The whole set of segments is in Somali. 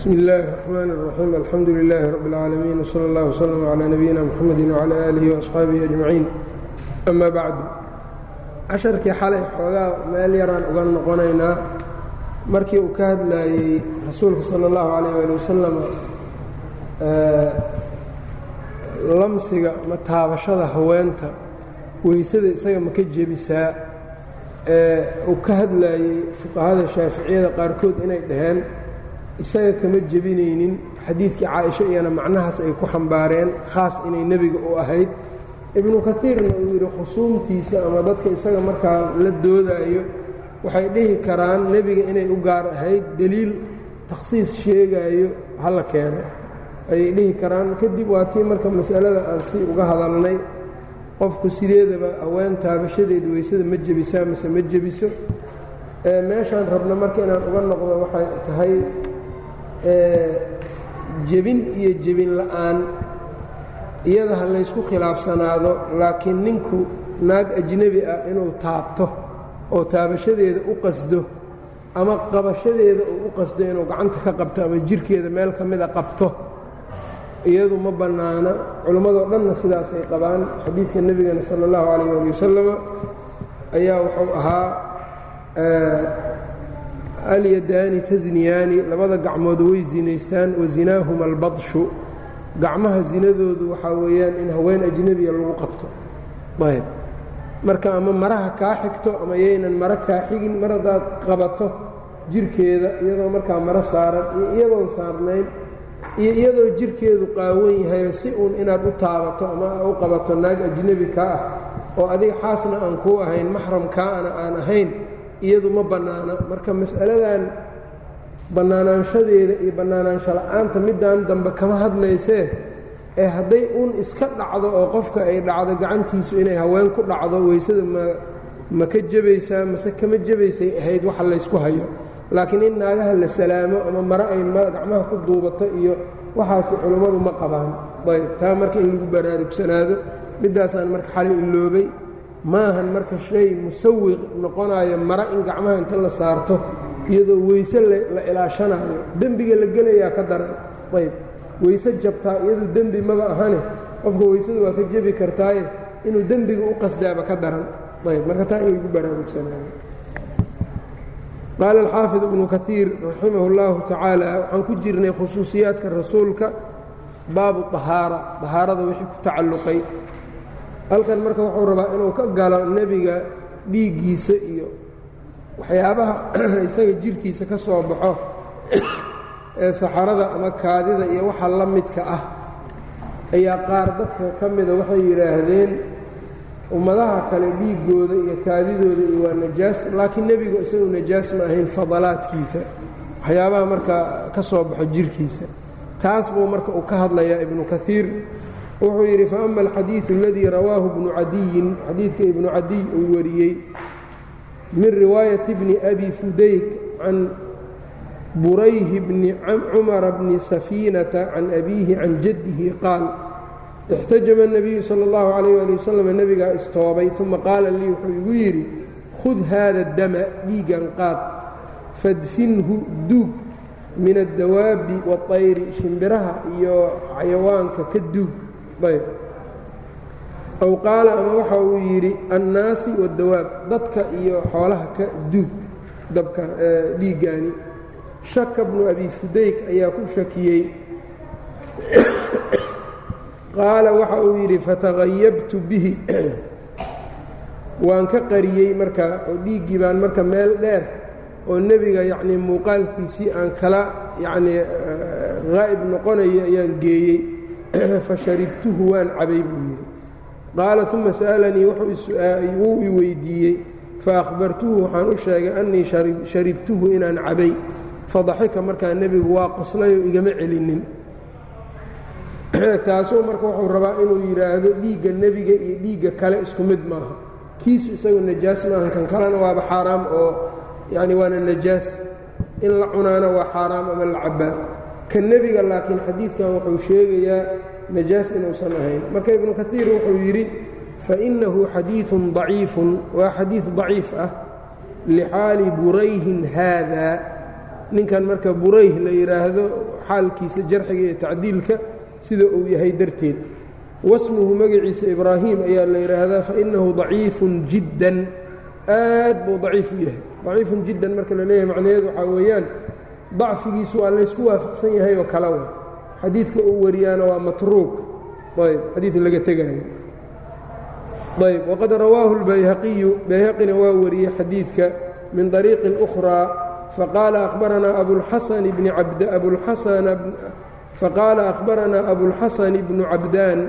bsmi اllahi الرحmn الرaxيim alxamdu لilaahi rab اlcaalamiin wslى اllah wslm عlى nabiyina mxamedi wعlى alihi وaصxaabihi أجmaciin ama bacdu casharkii xalay xoogaa meel yaraan uga noqonaynaa markii uu ka hadlaayey rasuulka salى اllahu عalيyه ali wasalam lamsiga ama taabashada haweenta weysada isaga ma ka jebisaa ee uu ka hadlaayey fuqahada shaaficiyada qaarkood inay dhaheen isaga kama jebinaynin xadiidkii caaisha iyana macnahaas ay ku xambaareen khaas inay nebiga u ahayd. Ibnu kaiirna uu yidhi khusuumtiisa ama dadka isaga markaa la doodaayo waxay dhihi karaan nebiga inay u gaar ahayd deliil takhsiis sheegaayo hala keeno. Ayay dhihi karaan. Kadib waa tii marka masalada aan si uga hadalnay qofku sideedaba haween taabashadeed weysada ma jebisaa mase ma jebiso. Meeshaan rabna marka inaan uga noqdo waxay tahay jebin iyo jebin la'aan iyada ha laysku khilaafsanaado laakiin ninku naag ajnebi ah inuu taabto oo taabashadeeda u qasdo ama qabashadeeda uu u qasdo inuu gacanta ka qabto ama jirkeeda meel ka mida qabto iyadu ma bannaana. Culimmadoo dhanna sidaas ay qabaan. Xadiidka nebigana sala allahu calayh ali wasalama ayaa wuxuu ahaa alyadaani tasniyaani labada gacmood way zinaystaan wasinaahuma albadshu. Gacmaha zinadoodu waxaa weeyaan in haween ajnebiya lagu qabto. Ayb. Marka ama maraha kaa xigto ama yaynan maro kaa xigin mar haddaad qabato jirkeeda iyadoo markaa maro saaran iyo iyadoon saarnayn iyo iyadoo jirkeedu qaawan yahay si uun inaad u taabato ama u qabato naag ajnebi kaa ah oo adiga xaasna aan kuu ahayn maxram kaana aan ahayn iyadu ma bannaana marka mas'aladan bannaanaanshadeeda iyo bannaanaansho la'aanta middaan dambe kama hadlaysee ee hadday uun iska dhacdo oo qofka ay dhacdo gacantiisu inay haween ku dhacdo weysada ma ma ka jebaysaa mase kama jebaysay ahayd waxa laysku hayo. Laakiin in naagaha la salaamo ama mare ay gacmaha ku duubato iyo waxaasi culummadu ma qabaan. Ayb taa marka in lagu baraarugsanaado middaasaan marka xali iloobay maahan marka shay musawiq noqonayo mara in gacmaha inta la saarto iyadoo weyse la ilaashanayo. Dembiga la gelayaa ka daran. Ayb weyse jabtaa iyadu dembi maba ahane. Qofka weysadu waa ka jebi kartaaye inuu dembiga u qasdaaba ka daran. Ayb marka taa in lagu baraarugsanayo. Qaala alxaafid ibnu kaiir raximah اllahu tacaala waxaan ku jirnay khusuusiyaadka rasuulka baabu ahaara ahaarada wixii ku tacalluqay halkan marka wuxuu rabaa inuu ka galo nebiga dhiiggiisa iyo waxyaabaha isaga jirkiisa ka soo baxo ee saxarada ama kaadida iyo waxa la midka ah. Ayaa qaar dadka ka mida waxay yidhaahdeen ummadaha kale dhiiggooda iyo kaadidooda iyo waa najaas laakiin nebigu isagu najaas ma ahayn fadalaadkiisa. Waxyaabaha marka ka soo baxo jirkiisa. Taas buu marka uu ka hadlayaa ibnu kaiir wuxuu yidhi faama alxadiidu aladii rawaahu bnu cadiyin xadiidka ibnu cadiy uu wariyey min riwaayati bni abi fudayk can burayhi bni cumara bni safiinata can abiihi can jaddihi qaal ixtajama الnabiyu salى اllahu calayh ali wasalam nebigaa istoobay uma qaala lii wuxuu igu yidhi khud haada dama dhiigan qaad fadfinhu duug min addawaabi waطayri shimbiraha iyo xayawaanka ka duug ayb ow qaala ama waxa uu yidhi annaasi wadawaab dadka iyo xoolaha ka duug dabka dhiiggaani. Shaka bnu abi fudayk ayaa ku shakiyey. Qaala waxa uu yidhi fatahayabtu bihi. Waan ka qariyey marka oo dhiiggii baan marka meel dheer oo nebiga yacnii muuqaalkiisii aan kala yacnii haa'ib noqonaya ayaan geeyey fasharibtuhu waan cabay buu yidhi. Qaala uma sa'alanii wuu i weyddiiyey faahbartuhu waxaan u sheegay annii sharibtuhu inaan cabay. Fadaxika markaa nebigu waa qoslayoo igama celinin. Taasuu marka wuxuu rabaa inuu yidhaahdo dhiigga nebiga iyo dhiigga kale isku mid maaha. Kiisu isagu najaas maaha kan kalena waaba xaaraam oo yacni waana najaas. In la cunaana waa xaaraam ama la cabbaa ka nebiga laakiin xadiidkan wuxuu sheegayaa najaas inuusan ahayn marka ibnu kaiir wuxuu yidhi fainahu xadiiثun ضaciifun waa xadiiث ضaciif ah lixaali burayhin haada ninkan marka burayh la yidhaahdo xaalkiisa jarxiga iyo tacdiilka sida uu yahay darteed wasmuhu magaciisa ibraahim ayaa la yidhaahdaa fainahu daciifun jiddan aad buu daciif u yahay daciifun jiddan marka la leeyahay macnaheedu waxaa weeyaan dacfigiisu waa laysku waafaqsan yahay oo kala wa xadiidka uu wariyaana waa matruuk ayb xadiid laga tegaayo ayb waqad rawaahu اlbayhaqiyu bayhaqina waa wariyey xadiidka min طariiqin أkhraa faqaala akhbaranaa abulxasan bni abd abulxasana faqaala akhbaranaa abulxasan bnu cabdaan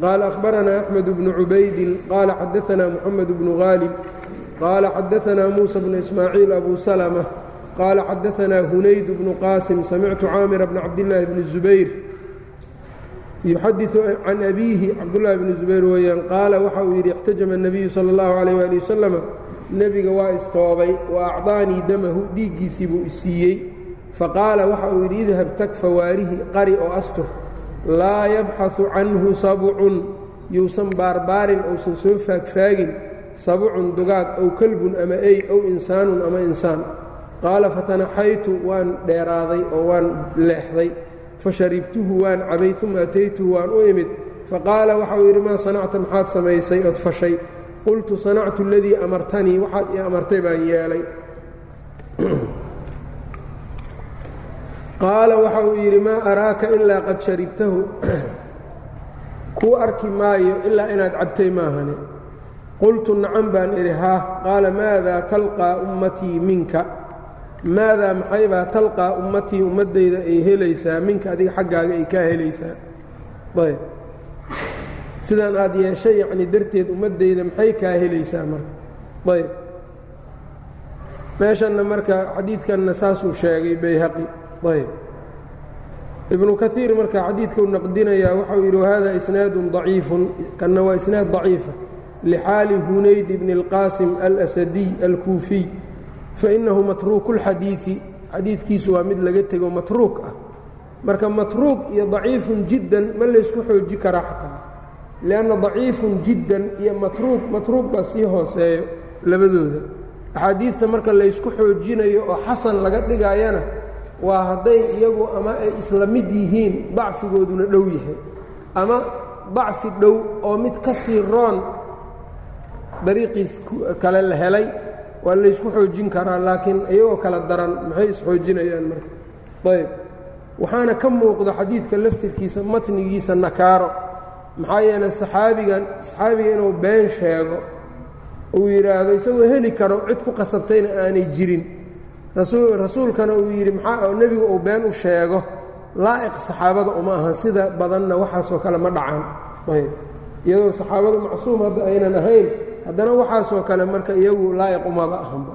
qaala akhbaranaa axmed bnu cubaydin qaala xadaanaa moxamed bnu haalib qaala xadaanaa muusa bnu ismaaciil abu salmة qaala xadaanaa hunayd bnu qaasim samictu caamira bna cabdillaahi bni zubayr yuxadiu can abiihi cabdullaahi bni zubayr weeyaan qaala waxa uu yidhi ixtajama اnabiyu sala allahu calayh waali wasalama nebiga waa istoobay wa acdaanii damahu dhiiggiisii buu isiiyey faqaala waxa uu yidhi idhab tag fawaarihi qari oo astur laa yabxasu canhu sabcun yuusan baarbaarin uusan soo faagfaagin sabcun dugaag ow kalbun ama ey ow insaanun ama insaan qaala fatanaxaytu waan dheeraaday oo waan leexday fasharibtuhu waan cabay uma ataytuhu waan u imid faqaala waxauu yidhi maa sanacta maxaad samaysay ood fashay qultu sanactu aladii amartanii waxaad ii amartay baan yeelay qaala waxa uu yidhi maa araaka ilaa qad sharibtahu kuu arki maayo ilaa inaad cabtay maahane qultu nacan baan idhi haah qaala maadaa talqaa ummatii minka maadaa maxaybaa talqaa ummatii ummaddayda ay helaysaa? Minka adiga xaggaaga ay kaa helaysaa. Ayb. Sidaan aad yeeshay yacni darteed ummaddayda maxay kaa helaysaa marka? Ayb. Meeshanna marka xadiidkanna saasuu sheegay bayhaqi. Ayb. Ibnu kaiir marka xadiidkuu naqdinayaa waxau yidhi wahada isnaadun daciifun. Kanna waa isnaad daciifa lxaali hunayd bni اlqaasim alasadiy alkuufiy fainahu matruuku اlxadiidi xadiidkiisu waa mid laga tego matruuk ah. Marka matruuk iyo daciifun jiddan ma laysku xooji karaa xataa. Lianna daciifun jiddan iyo matruuk matruuk baa sii hooseeyo labadooda. Axaadiidta marka laysku xoojinayo oo xasan laga dhigayana waa hadday iyagu ama ay isla mid yihiin dacfigooduna dhow yahay. Ama dacfi dhow oo mid ka sii roon dariiqiis kale la helay waa laysku xoojin karaa laakiin iyagoo kala daran maxay isxoojinayaan marka? Ayb waxaana ka muuqda xadiidka laftirkiisa matnigiisa nakaaro. Maxaa yeelay saxaabigan saxaabiga inuu been sheego uu yidhaahdo isagoo heli karo cid ku qasabtayna aanay jirin. Rasuulkana uu yidhi maxaa nebigu uu been u sheego laa'iq saxaabada uma ahan sida badanna waxaasoo kale ma dhacaan. Ayb iyadoo saxaabadu macsuum hadda aynan ahayn haddana waxaasoo kale marka iyagu laa'iq umaba ahanba.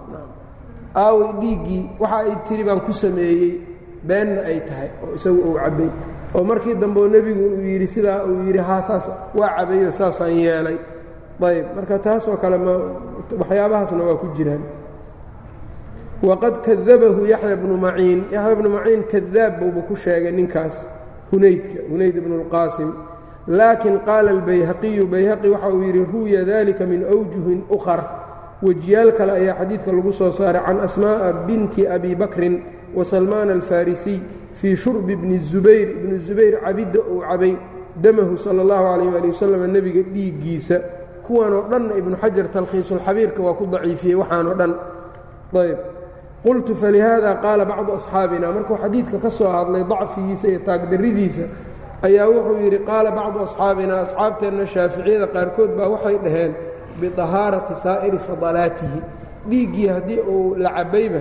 Aaway dhiiggii waxa ay tiri baan ku sameeyey beenna ay tahay oo isagu uu cabbay. Oo markii dambe oo nebigu uu yidhi sidaa uu yidhi haa saas waa cabayo saasaan yeelay. Ayb marka taasoo kale ma waxyaabahaasna waa ku jiraan. Waqad kadabahu yaxya bnu maciin. Yaxya bnu maciin kadaab buuba ku sheegay ninkaas hunaydka hunayd bnu اlqaasim laakin qaala albayhaqiyu bayhaqi waxa uu yidhi ruwiya dalika min wjuhin ukhar. Wejiyaal kale ayaa xadiidka lagu soo saaray can asmaa'a binti abi bakrin wa salmaan alfarisiy fii shurbi bni zubayr. Ibni zubayr cabidda uu cabay damahu sala allahu calayh ali wasalam nebiga dhiiggiisa. Kuwanoo dhanna ibnu xajar talkhiisulxabiirka waa ku daciifiyey waxaanoo dhan. Ayb qultu falihaada qaala bacdu asxaabina markuu xadiidka ka soo hadlay dacfigiisa iyo taagdarridiisa ayaa wuxuu yidhi qaala bacdu asxaabina asxaabteenna shaaficiyada qaarkood baa waxay dhaheen biطahaarati saa'iri fadalaatihi dhiiggii haddii uu la cabayba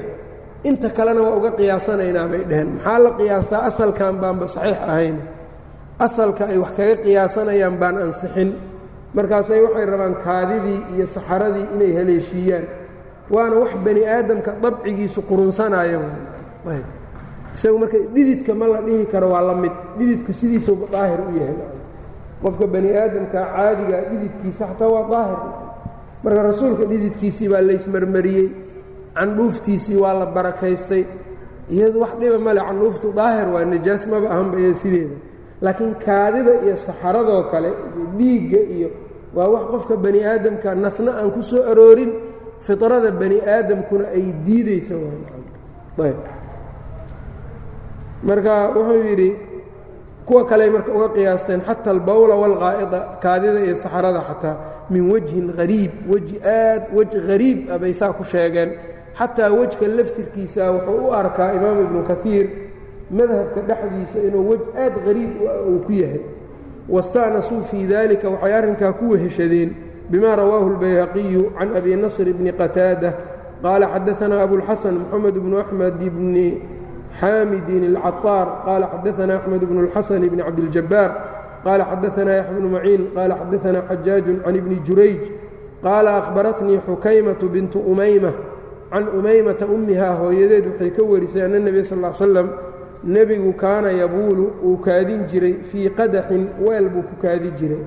inta kalena waa uga qiyaasanaynaa bay dhaheen. Maxaa la qiyaastaa asalkan baanba saxiix ahayn. Asalka ay wax kaga qiyaasanayaan baan ansixin. Markaasay waxay rabaan kaadidii iyo saxaradii inay haleeshiiyaan. Waana wax bani aadamka dabcigiisu qurunsanaayo isagu marka dhididka ma la dhihi karo waa la mid. Dhididku sidiisuba daahir u yahay. Qofka bani aadamka caadigaa dhididkiisa xataa waa daahir. Marka rasuulka dhididkiisii baa laysmarmariyey candhuuftiisii waa la barakaystay. Iyadu wax dhiba male candhuuftu daahir waa najaas maba ahanba iya sideeda. Laakiin kaadida iyo saxaradoo kale iyo dhiigga iyo waa wax qofka bani aadamka nasna aan ku soo aroorin fiطrada bani aadamkuna ay diidaysa ayb marka wuxuu yidhi kuwa kaley marka uga qiyaasteen xata albawla waalqaa'ida kaadida iyo saxrada xataa min wejhin hariib weji aad wej hariib ah saa ku sheegeen. Xataa wejka laftirkiisa wuxuu u arkaa imaam ibnu kaiir madhabka dhexdiisa inuu wej aad hariib uu ku yahay. Wasta'nasuu fii dalika waxay arrinkaa ku weheshadeen bima rawaahu اlbayhaqiyu can abi nasr bni qataada qaala xadaanaa abulxasan moxamed bnu axmed bni xaamidin اlcaطaar qaala xadaanaa axmed bnu اlxasan bni cabdiljabaar qaala xadaanaa yaxya bnu maciin qaala xadaanaa xajaaju can ibni jurayj qaala akhbaratnii xukaymatu bintu umayma can umaymata ummihaa hooyadeed waxay ka warisay ana nebiya sal l slam nebigu kaana yabuulu uu kaadin jiray fii qadaxin weel buu ku kaadi jiray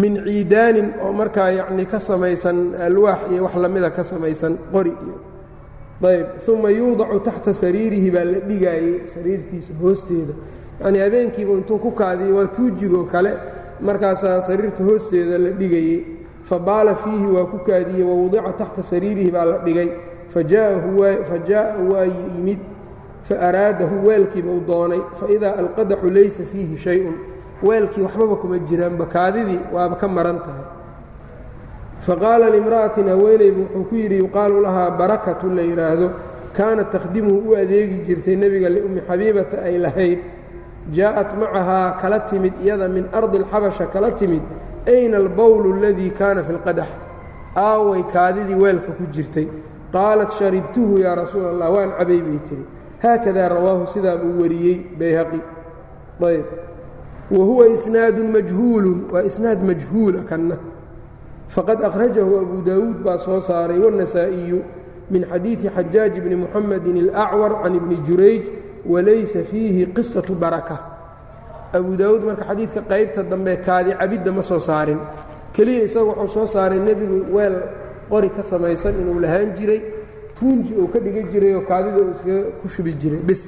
min ciidaanin oo markaa yacnii ka samaysan alwaax iyo wax lamida ka samaysan qori iyo ayb uma yuudacu taxta sariirihi baa la dhigaayey sariirtiisa hoosteeda. Yacnii habeenkiiba intuu ku kaadiyo waa tuujigoo kale markaasaa sariirta hoosteeda la dhigayey. Fabaala fiihi waa ku kaadiyey wawdica taxta sariirihi baa la dhigay. Fajaa'a waa yimid faaraadahu weelkiiba u doonay. Faidaa alqadaxu laysa fiihi shay-un weelkii waxbaba kuma jiraanba kaadidii waaba ka maran tahay faqaala limra'atin haweenaybu wuxuu ku yidhi yuqaalu lahaa barakatu la yidhaahdo. Kaanat takhdimuhu u adeegi jirtay nebiga liummi xabiibata ay lahayd. Jaa'at macahaa kala timid iyada min ardi alxabasha kala timid. Ayna albowlu aladii kaana fi lqadax aaway kaadidii weelka ku jirtay. Qaalat sharibtuhu yaa rasuula allah waan cabay bay tiri haakadaa rawaahu sidaa buu wariyey bayhaqi. Ayb. Wa huwa isnaadun majhuulun waa isnaad majhuula kanna faqad akhrajahu abu daawuud baa soo saaray waannasaa'iyu min xadiidi xajaaj bni muxamedin alacwar can ibni jurayj walaysa fiihi qisatu baraka. Abu daawuud marka xadiidka qaybta dambe kaadi cabidda ma soo saarin. Keliya isaga wuxuu soo saaray nebigu weel qori ka samaysan inuu lahaan jiray tuunji uu ka dhigan jiray oo kaadida uu iskaga ku shubi jiray. Bis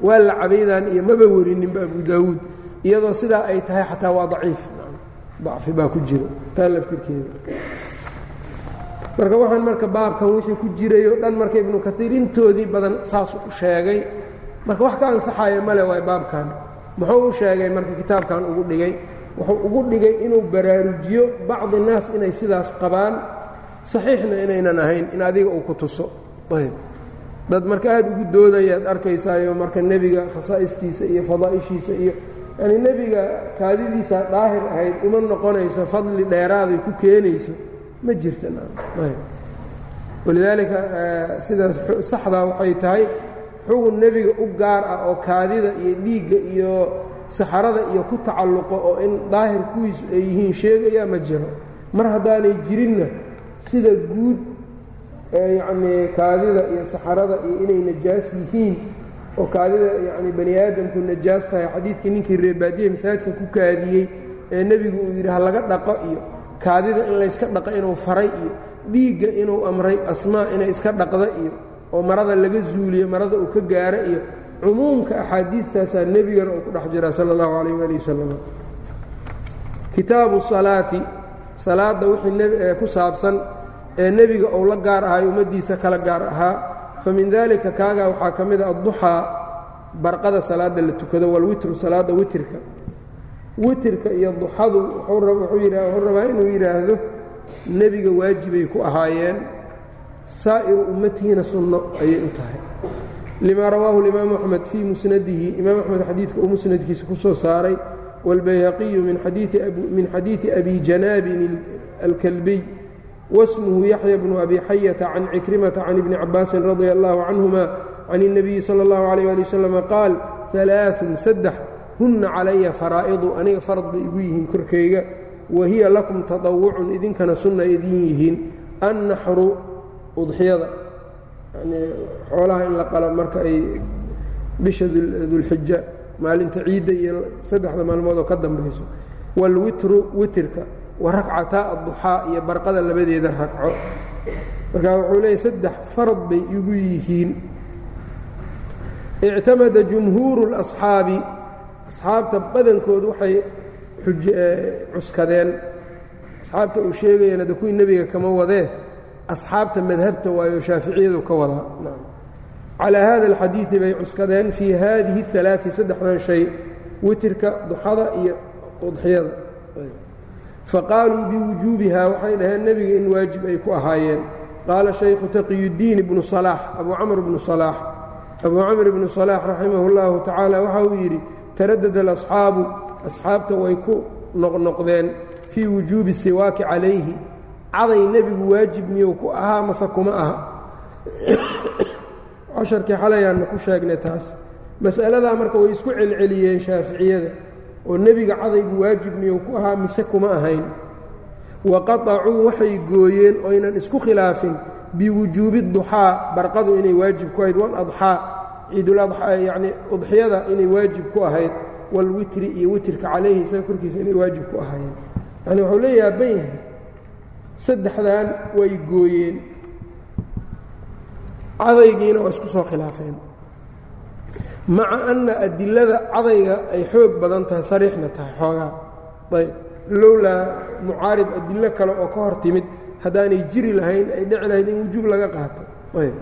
waa la cabaydan iyo maba werininba abu daawuud iyadoo sidaa ay tahay xataa waa daciif dacfi baa ku jiro taa laftirkeeda. Marka waxaan marka baabkan wixii ku jirayoo dhan marka ibnu kaiir intoodii badan saas u sheegay. Marka wax ka ansaxaya male waay baabkan. Muxuu u sheegay marka kitaabkan ugu dhigay? Wuxuu ugu dhigay inuu baraarujiyo bacdi naas inay sidaas qabaan. Saxiixna inaynan ahayn in adiga uu ku tuso. Ayb. Dad marka aad ugu doodayaad arkaysaayo marka nebiga khasaa'istiisa iyo fadaa'ishiisa iyo yani nebiga kaadidiisa daahir ahayd uma noqonayso fadli dheeraaday ku keenayso ma jirta walidaalika sidaas saxdaa waxay tahay xugun nebiga u gaar ah oo kaadida iyo dhiigga iyo saxarada iyo ku tacalluqo oo in daahir kuwiisu ay yihiin sheegayaa ma jiro. Mar haddaanay jirinna sida guud yacnii kaadida iyo saxarada iyo inay najaas yihiin oo kaadida yacni bani aadamku najaas tahay xadiidkii ninkii reebaadiye masaajidka ku kaadiyey ee nebigu uu yidhi ha laga dhaqo iyo kaadida in layska dhaqo inuu faray iyo dhiigga inuu amray asmaa inay iska dhaqdo iyo oo marada laga zuuliyo marada uu ka gaaro iyo cumuumka axaadiidtaasaa nebigana uu ku dhex jiraa sala allahu calayh waali wasalam kitaabu salaati salaadda wixii ku saabsan ee nebiga uu la gaar ahay ummaddiisa kala gaar ahaa fa min daalika kaagaa waxaa ka mid a adduxaa barqada salaadda la tukado walwitru salaadda witirka. Witirka iyo duxadu wuxuu rabaa inuu yidhaahdo nebiga waajibay ku ahaayeen saa'iru ummatihiina sunno ayay u tahay. Limaa rawaahu اlimaamu axmed fii musnadihi imaam axmed xadiidka uu musnadkiisa ku soo saaray wاlbayhaqiyu min xadiidi abi janaabin alkalbiy wasmuhu yaxya bnu abi xayata can cikrimata can ibni cabaasin radia allahu canhuma can الnabiyi salى اllahu عalيh ali wasalam qaal ثalaaثun saddex hunna calaya faraa'idu aniga farad bay igu yihiin korkayga wa hiya lakum taطawucun idinkana sunna idin yihiin annaxru udxiyada yanii xoolaha in la qalo marka ay bisha dulxija maalinta ciidda iyo saddexda maalmood oo ka dambayso waalwitru witirka wa adduxaa iyo barqada labadeeda ragco marka wuxuu leeyahy saddex farad bay igu yihiin. Ictamada jumhuuru اlasxaabi asxaabta badankood waxay cuskadeen. Asxaabta uu sheegayana de kuwii nebiga kama wadee asxaabta madhabta waayo shaaficiyadu ka wadaa calaa hada alxadiidi bay cuskadeen fii haadihi اalaai saddexdan shay witirka duxada iyo udxiyada faqaaluu biwujuubiha waxay dhaheen nebiga in waajib ay ku ahaayeen qaala shaykhu taqiyuddiin ibnu salaax abuu camr ibnu salaax abuu camr ibnu salaax raximah اllahu tacaala waxa uu yidhi taradada alasxaabu asxaabta way ku noqnoqdeen fii wujuubi siwaaki calayhi caday nebigu waajib miyuu ku ahaa mase kuma aha casharkii xalayaanna ku sheegnay taas mas'aladaa marka way isku celceliyeen shaaficiyada oo nebiga cadaygu waajib miyuu ku ahaa mise kuma ahayn. Wa qaطacuu waxay gooyeen oynan isku khilaafin biwujuubi duxaa barqadu inay waajib ku ahayd waladxaa ciidulayacni udxiyada inay waajib ku ahayd walwitri iyo witrka calayhi isaga korkiisa inay waajib ku ahaayeen yani wuxuu la yaaban yahay saddexdan way gooyeen. Cadaygiina waa isku soo khilaafeen maca anna adilada cadayga ay xoog badan tahay sariixna tahay xoogaa. Ayb. Lowlaa mucaarib adilo kale oo ka hor timid haddaanay jiri lahayn ay dhici lahayd in wujuub laga qaato. Ayb.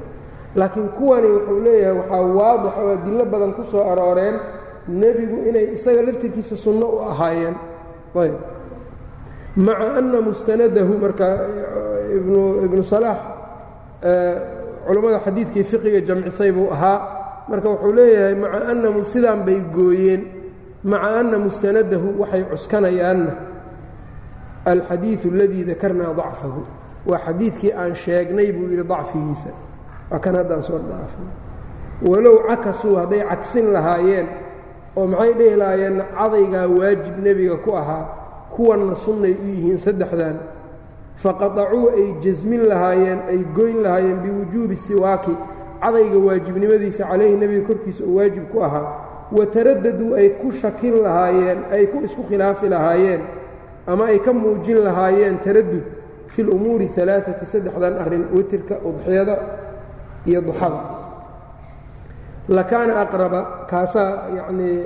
Laakiin kuwani wuxuu leeyahay waxaa waadix oo adilo badan ku soo arooreen nebigu inay isaga laftirkiisa sunno u ahaayeen. Ayb. Maca anna mustanadahu marka ibnu salaax culammada xadiidkii fiqiga jamcisay buu ahaa marka wuxuu leeyahay maca anna sidaan bay gooyeen. Maca anna mustanadahu waxay cuskanayaanna alxadiidu aladii dakarnaa dacfahu. Waa xadiidkii aan sheegnay buu yidhi dacfigiisa. Waa kan haddaan soo dhaafnay walow cakasuu hadday cagsin lahaayeen oo maxay dhehi lahaayeenna cadaygaa waajib nebiga ku ahaa kuwanna sunnay u yihiin saddexdan faqatacuu ay jasmin lahaayeen ay goyn lahaayeen biwujuubi siwaaki cadayga waajibnimadiisa calayhi nebiga korkiisa oo waajib ku ahaa wa taradaduu ay ku shakin lahaayeen ay ku isku khilaafi lahaayeen ama ay ka muujin lahaayeen taradud fi lumuuri alaaati saddexdan arrin witirka udxiyada iyo duxada. Lakaana aqraba kaasaa yacnii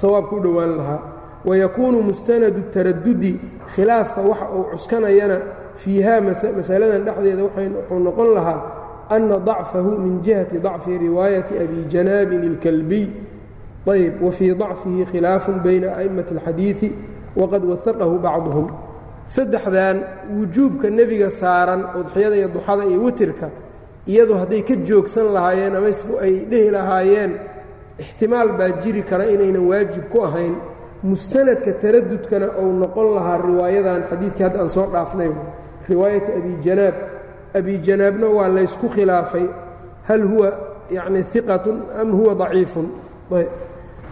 sawaabka u dhowaan lahaa wayakuunu mustanadu taradudi khilaafka waxa uu cuskanayana fiiha masaladan dhexdeeda wuxuu noqon lahaa ana dacfahu min jihati dacfi riwaayati abi janaabin اlkalbiy ayb wa fii dacfihi khilaafun bayna a'immati اlxadiidi waqad wahaqahu bacduhum. Saddexdan wujuubka nebiga saaran udxiyada iyo duxada iyo witirka iyadu hadday ka joogsan lahaayeen ama ay dhehi lahaayeen ixtimaal baa jiri kara inaynan waajib ku ahayn. Mustanadka taradudkana ou noqon lahaa riwaayadan xadiidkii hadda aan soo dhaafnay riwaayati abi janaab abi janaabna waa laysku khilaafay. Hal huwa yacni iqatun am huwa daciifun?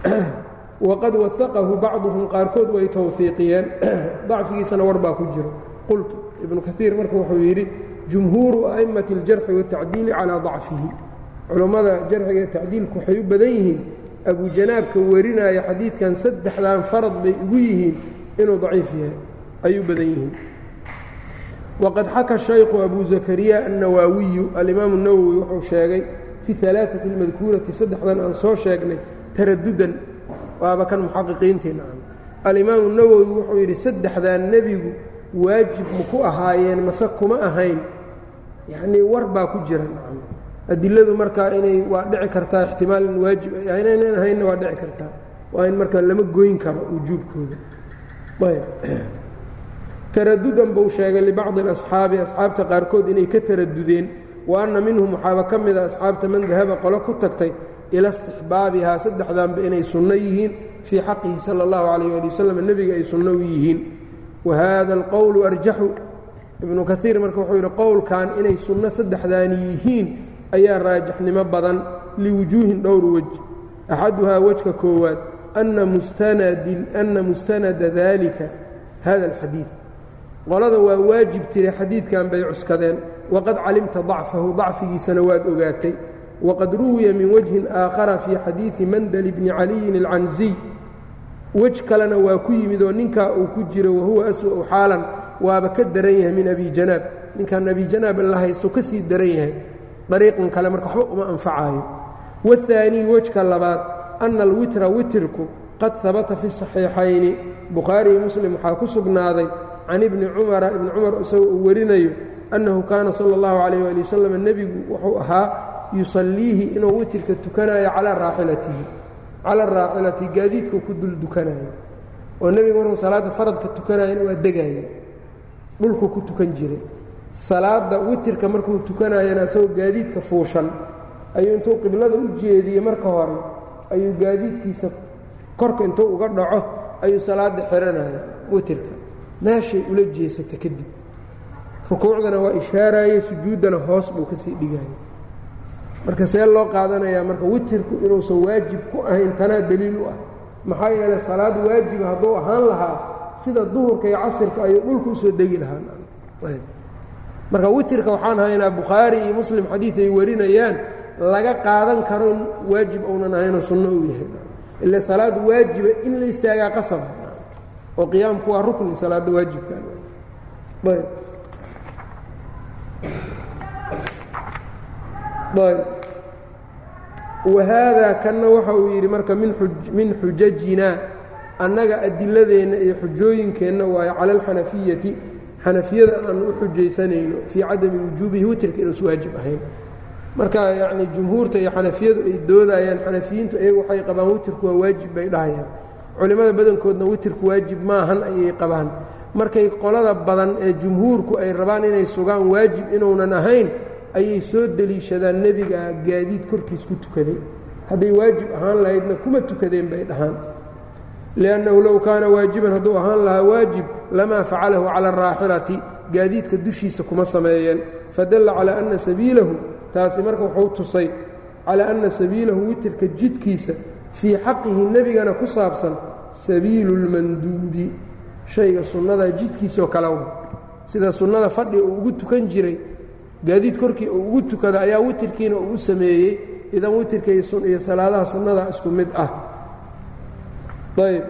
Waqad waaqahu bacduhum qaarkood way towfiiqiyeen dacfigiisana war baa ku jiro qultu ibnu kaiir marka wuxuu yidhi jumhuuru a'immati اljarxi waاtacdiili calaa dacfihi. Culummada jarxiga tacdiilku waxay u badan yihiin abujanaabka warinaya xadiidkan saddexdan farad bay ugu yihiin inuu daciif yahay. Ayuu badan yihiin waqad xaka shaykhu abu zakariya annawaawiyu alimaamu nawowi wuxuu sheegay fi alaaati اlmadkuurati saddexdan aan soo sheegnay taradudan waaba kan muxaqiqiintiina alimaamu nawowi wuxuu yidhi saddexdan nebigu waajib maku ahaayeen mase kuma ahayn yacnii war baa ku jira adiladu markaa inay waa dhici kartaa ixtimaal in waajib ay inaynan ahaynna waa dhici kartaa waa in markaa lama goyn karo wujuubkooda taradudan buu sheegay libacdi alasxaabi asxaabta qaarkood inay ka taradudeen wa anna minhum waxaaba ka mida asxaabta man dahaba qolo ku tagtay ila istixbaabihaa saddexdanba inay sunno yihiin fii xaqihi sala allahu calayh ali wasalam nebiga ay sunno u yihiin. Wa haada alqowlu arjaxu ibnu kaiir marka wuxuu yidhi qowlkan inay sunno saddexdaani yihiin ayaa raajixnimo badan liwujuuhin dhowr wej axaduhaa wejka koowaad anna mustanada dalika hada alxadiid qolada waa waajib tiri xadiidkan bay cuskadeen. Waqad calimta dacfahu dacfigiisana waad ogaatay. Waqad ruwiya min wajhin aakhara fii xadiidi mandal bni caliyin alcanziy wej kalena waa ku yimid oo ninkaa uu ku jiro wahuwa aswa'u xaalan waaba ka daran yahay min abi janaab. Ninkan abi janaab la haysto ka sii daran yahay dariiqan kale marka waxba uma anfacaayo. Waاhaanii wejka labaad ana alwitra witirku qad habata fi saxiixayni. Bukhaari iyo muslim waxaa ku sugnaaday can ibni cumara ibni cumar isagoo uu warinayo annahu kaana sala اllahu calayh ali wasalam nebigu wuxuu ahaa yusalliihi inuu witirka tukanayo calaa raaxilatihi calaa raaxilatihi gaadiidkuu ku dul dukanayo oo nebiga markuu salaadda faradka tukanayana waa degaya dhulkuu ku tukan jiray salaadda witirka markuu tukanayana isagoo gaadiidka fuushan ayuu intuu qiblada u jeediyey marka hore ayuu gaadiidkiisa korka intuu uga dhaco ayuu salaadda xihanaya witirka meeshay ula jeesata kadib. Rukuucdana waa ishaaraaye sujuuddana hoos buu ka sii dhigaya marka see loo qaadanayaa marka witirku inuusan waajib ku ahayn tanaa daliil u ah. Maxaa yeelay salaad waajiba hadduu ahaan lahaa sida duhurka iyo casirka ayuu dhulka u soo degi lahaa. Marka witirka waxaan haynaa bukhaari iyo muslim xadiid ay warinayaan laga qaadan karo waajib uunan ahaynoo sunno uu yahay. Ila salaad waajiba in la istaagaa qasaba oo qiyaamku waa rukni salaadda waajibka. Ayb. Ayb. Wahaadaa kanna waxa uu yidhi marka min xujajina annaga adiladeenna iyo xujooyinkeenna waayo cala alxanafiyati xanafiyada aan u xujaysanayno fii cadami wujuubihi witirka inuusa waajib ahayn. Marka yacni jumhuurta iyo xanafiyadu ay doodayaan xanafiyiintu iyagu waxay qabaan witirku waa waajib bay dhahayaan culimmada badankoodna witirku waajib maahan ayay qabaan. Markay qolada badan ee jumhuurku ay rabaan inay sugaan waajib inuunan ahayn ayay soo deliishadaan nebiga gaadiid korkiis ku tukaday. Hadday waajib ahaan lahaydna kuma tukadeen bay dhahaan. Liannahu low kaana waajiban hadduu ahaan lahaa waajib lamaa facalahu cala araaxilati gaadiidka dushiisa kuma sameeyeen. Fadalla calaa anna sabiilahu taasi marka wuxuu tusay calaa anna sabiilahu witirka jidkiisa fii xaqihi nebigana ku saabsan sabiilu lmanduubi shayga sunnada jidkiisoo kale wa sida sunnada fadhiga uu ugu tukan jiray gaadiid korkii uu ugu tukada ayaa witirkiina uu u sameeyey. Idan witirka iyo salaadaha sunnada isku mid ah. Ayb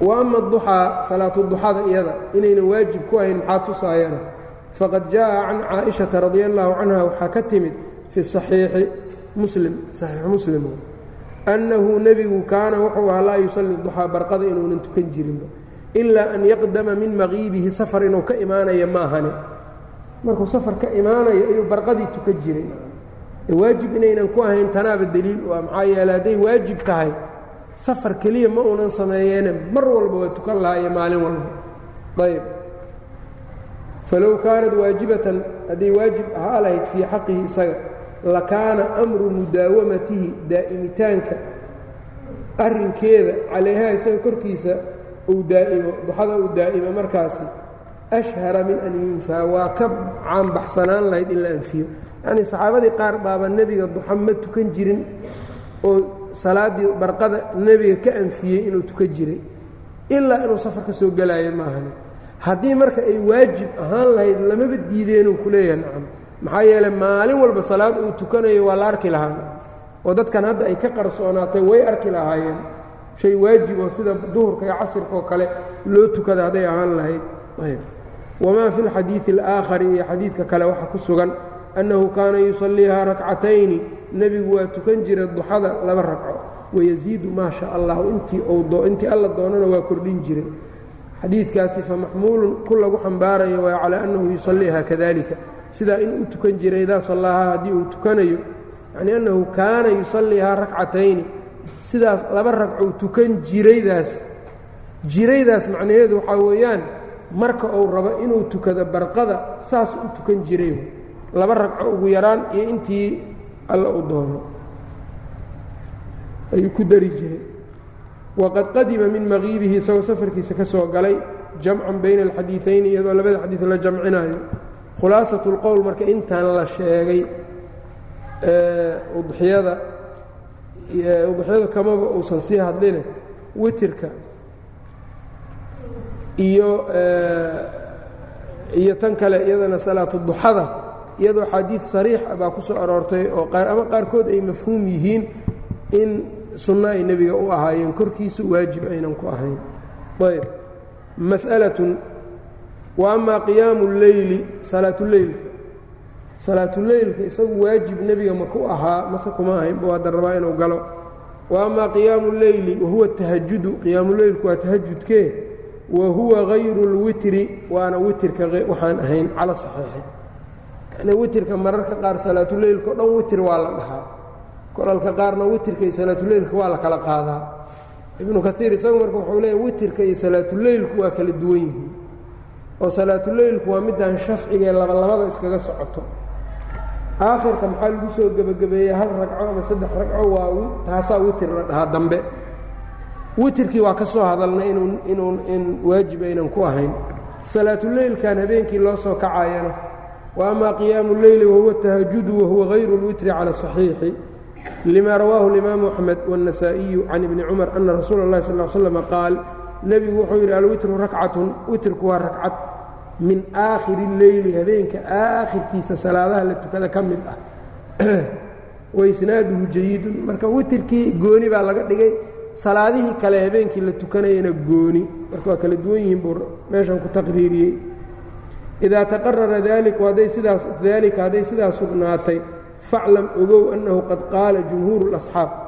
wa ama duxaa salaatu duxada iyada inayna waajib ku ahayn maxaa tusaayana? Faqad jaa'a can caaishata radi allaahu canha waxaa ka timid fi saxiixi muslim saxiixu muslim. Annahu nebigu kaana wuxuu ahaa laa yusalli duxaa barqada inuunan tukan jirinba. Ilaa an yaqdama min maqiibihi safar inuu ka imaanaya maahane. Markuu safar ka imaanayo ayuu barqadii tukan jiray. Waajib inaynan ku ahayn tanaaba deliil u ah maxaa yeele hadday waajib tahay safar keliya ma uunan sameeyeene mar walba waa tukan lahaa maalin walba. Ayb falow kaanat waajibatan hadday waajib ahaa lahayd fii xaqihi isaga lakaana amru mudaawamatihi daa'imitaanka. Arrinkeeda calayha isaga korkiisa uu daa'imo duxada uu daa'imo markaasi ashhara min an yunfaa. Waa ka caanbaxsanaan lahayd in la anfiyo. Yacnii saxaabadii qaar baaba nebiga duxa ma tukan jirin oo salaaddii barqada nebiga ka anfiyey inuu tukan jiray. Ilaa inuu safar ka soo gelaayo maahane. Haddii marka ay waajib ahaan lahayd lamaba diideenuu ku leeyahay nacam maxaa yeeley maalin walba salaad uu tukanayo waa la arki lahaa. oo dadkan hadda ay ka qarsoonaatay way arki lahaayeen. shay waajib oo sida duhurka iyo casirka oo kale loo tukada hadday ahaan lahayd. Wamaa fi lxadiidi alaakhari iyo xadiidka kale waxa ku sugan annahu kaana yusalliihaa rakcatayni. Nebigu waa tukan jiray duxada laba ragco wayasiidu maa sha allahu intii alla doonana waa kordhin jiray. Xadiidkaasi famaxmuulun ku lagu xambaarayo waa calaa annahu yusalliihaa kadalika sidaa inuu u tukan jiray idaa sallaahaa haddii uu tukanayo yacnii annahu kaana yusalliihaa rakcatayni sidaas laba ragcou tukan jiraydaas jiraydaas macnaheedu waxaa weeyaan marka uu rabo inuu tukado barqada saas u tukan jiray laba ragco ugu yaraan iyo intii alla u doono. Ayuu ku dari jiray. Waqad qadima min maqiibihi isagoo safarkiisa ka soo galay jamcan bayna alxadiiثayni iyadoo labada xadiid la jamcinayo khulaasaة اlqowl marka intaan la sheegay udxiyada udxiyada kamaba uusan sii hadline witirka iyo iyo tan kale iyadana salaatu duxada iyadoo xadiid sariix baa ku soo aroortay oo ama qaarkood ay mafhuum yihiin in sunno ay nebiga u ahaayeen korkiisu waajib aynan ku ahayn. Ayb mas'alatun wa amaa qiyaamu leyli salaatuleylka salaatuleylka isagu waajib nebiga maku ahaa mase kuma ahayn buu hadda rabaa inuu galo. Wa qiyaamu leyli wahuwa tahajudu qiyaamuleylku waa tahajudkee wa huwa hayru اlwitri waana witrka waxaan ahayn cala saxiixi. Yani witrka mararka qaar salaatuleylka o dhan witr waa la dhahaa. Kolalka qaarna witrka iyo salaatuleylka waa la kala qaadaa. Ibnu kaiir isagu marka wuxuu leeyahy witrka iyo salaatuleylku waa kala duwan yihiin oo salaatuleylku waa midaan shafcigae labalabada iskaga socoto aakhirka maxaa lagu soo gebagabeeyey hal ragco ama saddex ragco waa taasaa witir la dhahaa dambe witirkii waa ka soo hadalnay inuu inuu in waajib aynan ku ahayn salaatuleylkan habeenkii loo soo kacayana wa amaa qiyaamu leyli wahuwa tahajudu wahuwa hayru اlwitri cala صaxiixi lima rawaahu اlimaamu axmed wالnasaa'iyu can ibni cumar ana rasuula اllahi sal l slm qaal nebigu wuxuu yidhi alwitru rakcatun witrku waa rakcad. Min aakhiri اleyli habeenka aakhirkiisa salaadaha la tukada ka mid ah. Waisnaaduhu jayidun marka witirkii gooni baa laga dhigay salaadihii kale habeenkii la tukanayana gooni. Marka waa kala duwan yihiin buu meeshan ku taqriiriyey. Idaa taqarara daliku hadday sidaas daalika hadday sidaas sugnaatay faclam ogow annahu qad qaala jumhuuru اlasxaab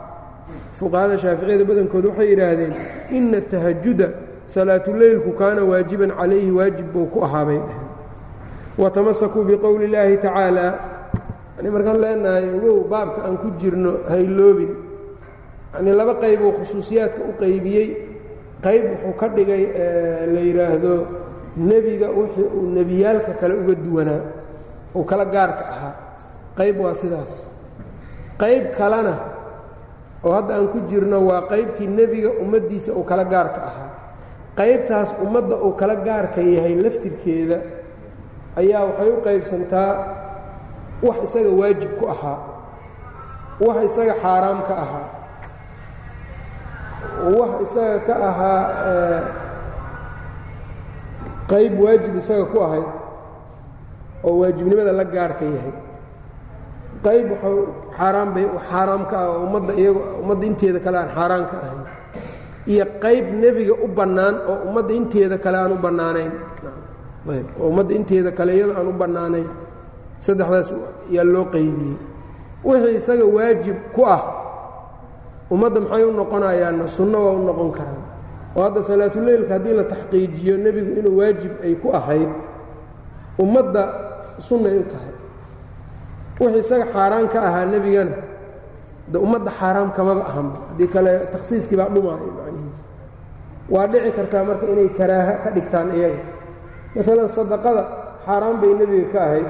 fuqahada shaaficiyada badankood waxay yidhaahdeen ina tahajuda salaatuleylku kaana waajiban calayhi waajib buu ku ahaabay. Watamasakuu biqowli اllaahi tacaala. Yani markaan leenahay ogow baabka aan ku jirno hayloobin yanii laba qaybuu khusuusiyaadka u qaybiyey. Qayb wuxuu ka dhigay la yidhaahdo nebiga wixii uu nebiyaalka kale uga duwanaa. Uu kala gaarka ahaa. Qayb waa sidaas. Qayb kalena oo hadda aan ku jirno waa qaybtii nebiga ummaddiisa uu kala gaarka ahaa. Qaybtaas ummadda uu kala gaarka yahay laftirkeeda ayaa waxay u qaybsantaa wax isaga waajib ku ahaa wax isaga xaaraam ka ahaa wax isaga ka ahaa qayb waajib isaga ku ahayd oo waajibnimada la gaarka yahay. Qayb xaaraan bay xaaraam ka ah ummadda iyago ummadda inteeda kale aan xaaraan ka ahayn. Iyo qayb nebiga u bannaan oo ummadda inteeda kale aan u bannaanayn. Oo ummadda inteeda kale iyadoo aan u bannaanayn. Saddexdaas yaa loo qaybiyey. Wixii isaga waajib ku ah ummadda maxay u noqonayaanna sunno waa u noqon karaan. Oo hadda salaatuleylka haddii la taxqiijiyo nebigu inuu waajib ay ku ahayd ummadda sunnay u tahay wixii isaga xaaraan ka ahaa nebigana. De ummadda xaaraam kamaba ahanba haddii kale takhsiiskii baa dhumaayo macnihiisa waa dhici kartaa marka inay karaaha ka dhigtaan iyaga. Maalan sadaqada xaaraan bay nebiga ka ahayd.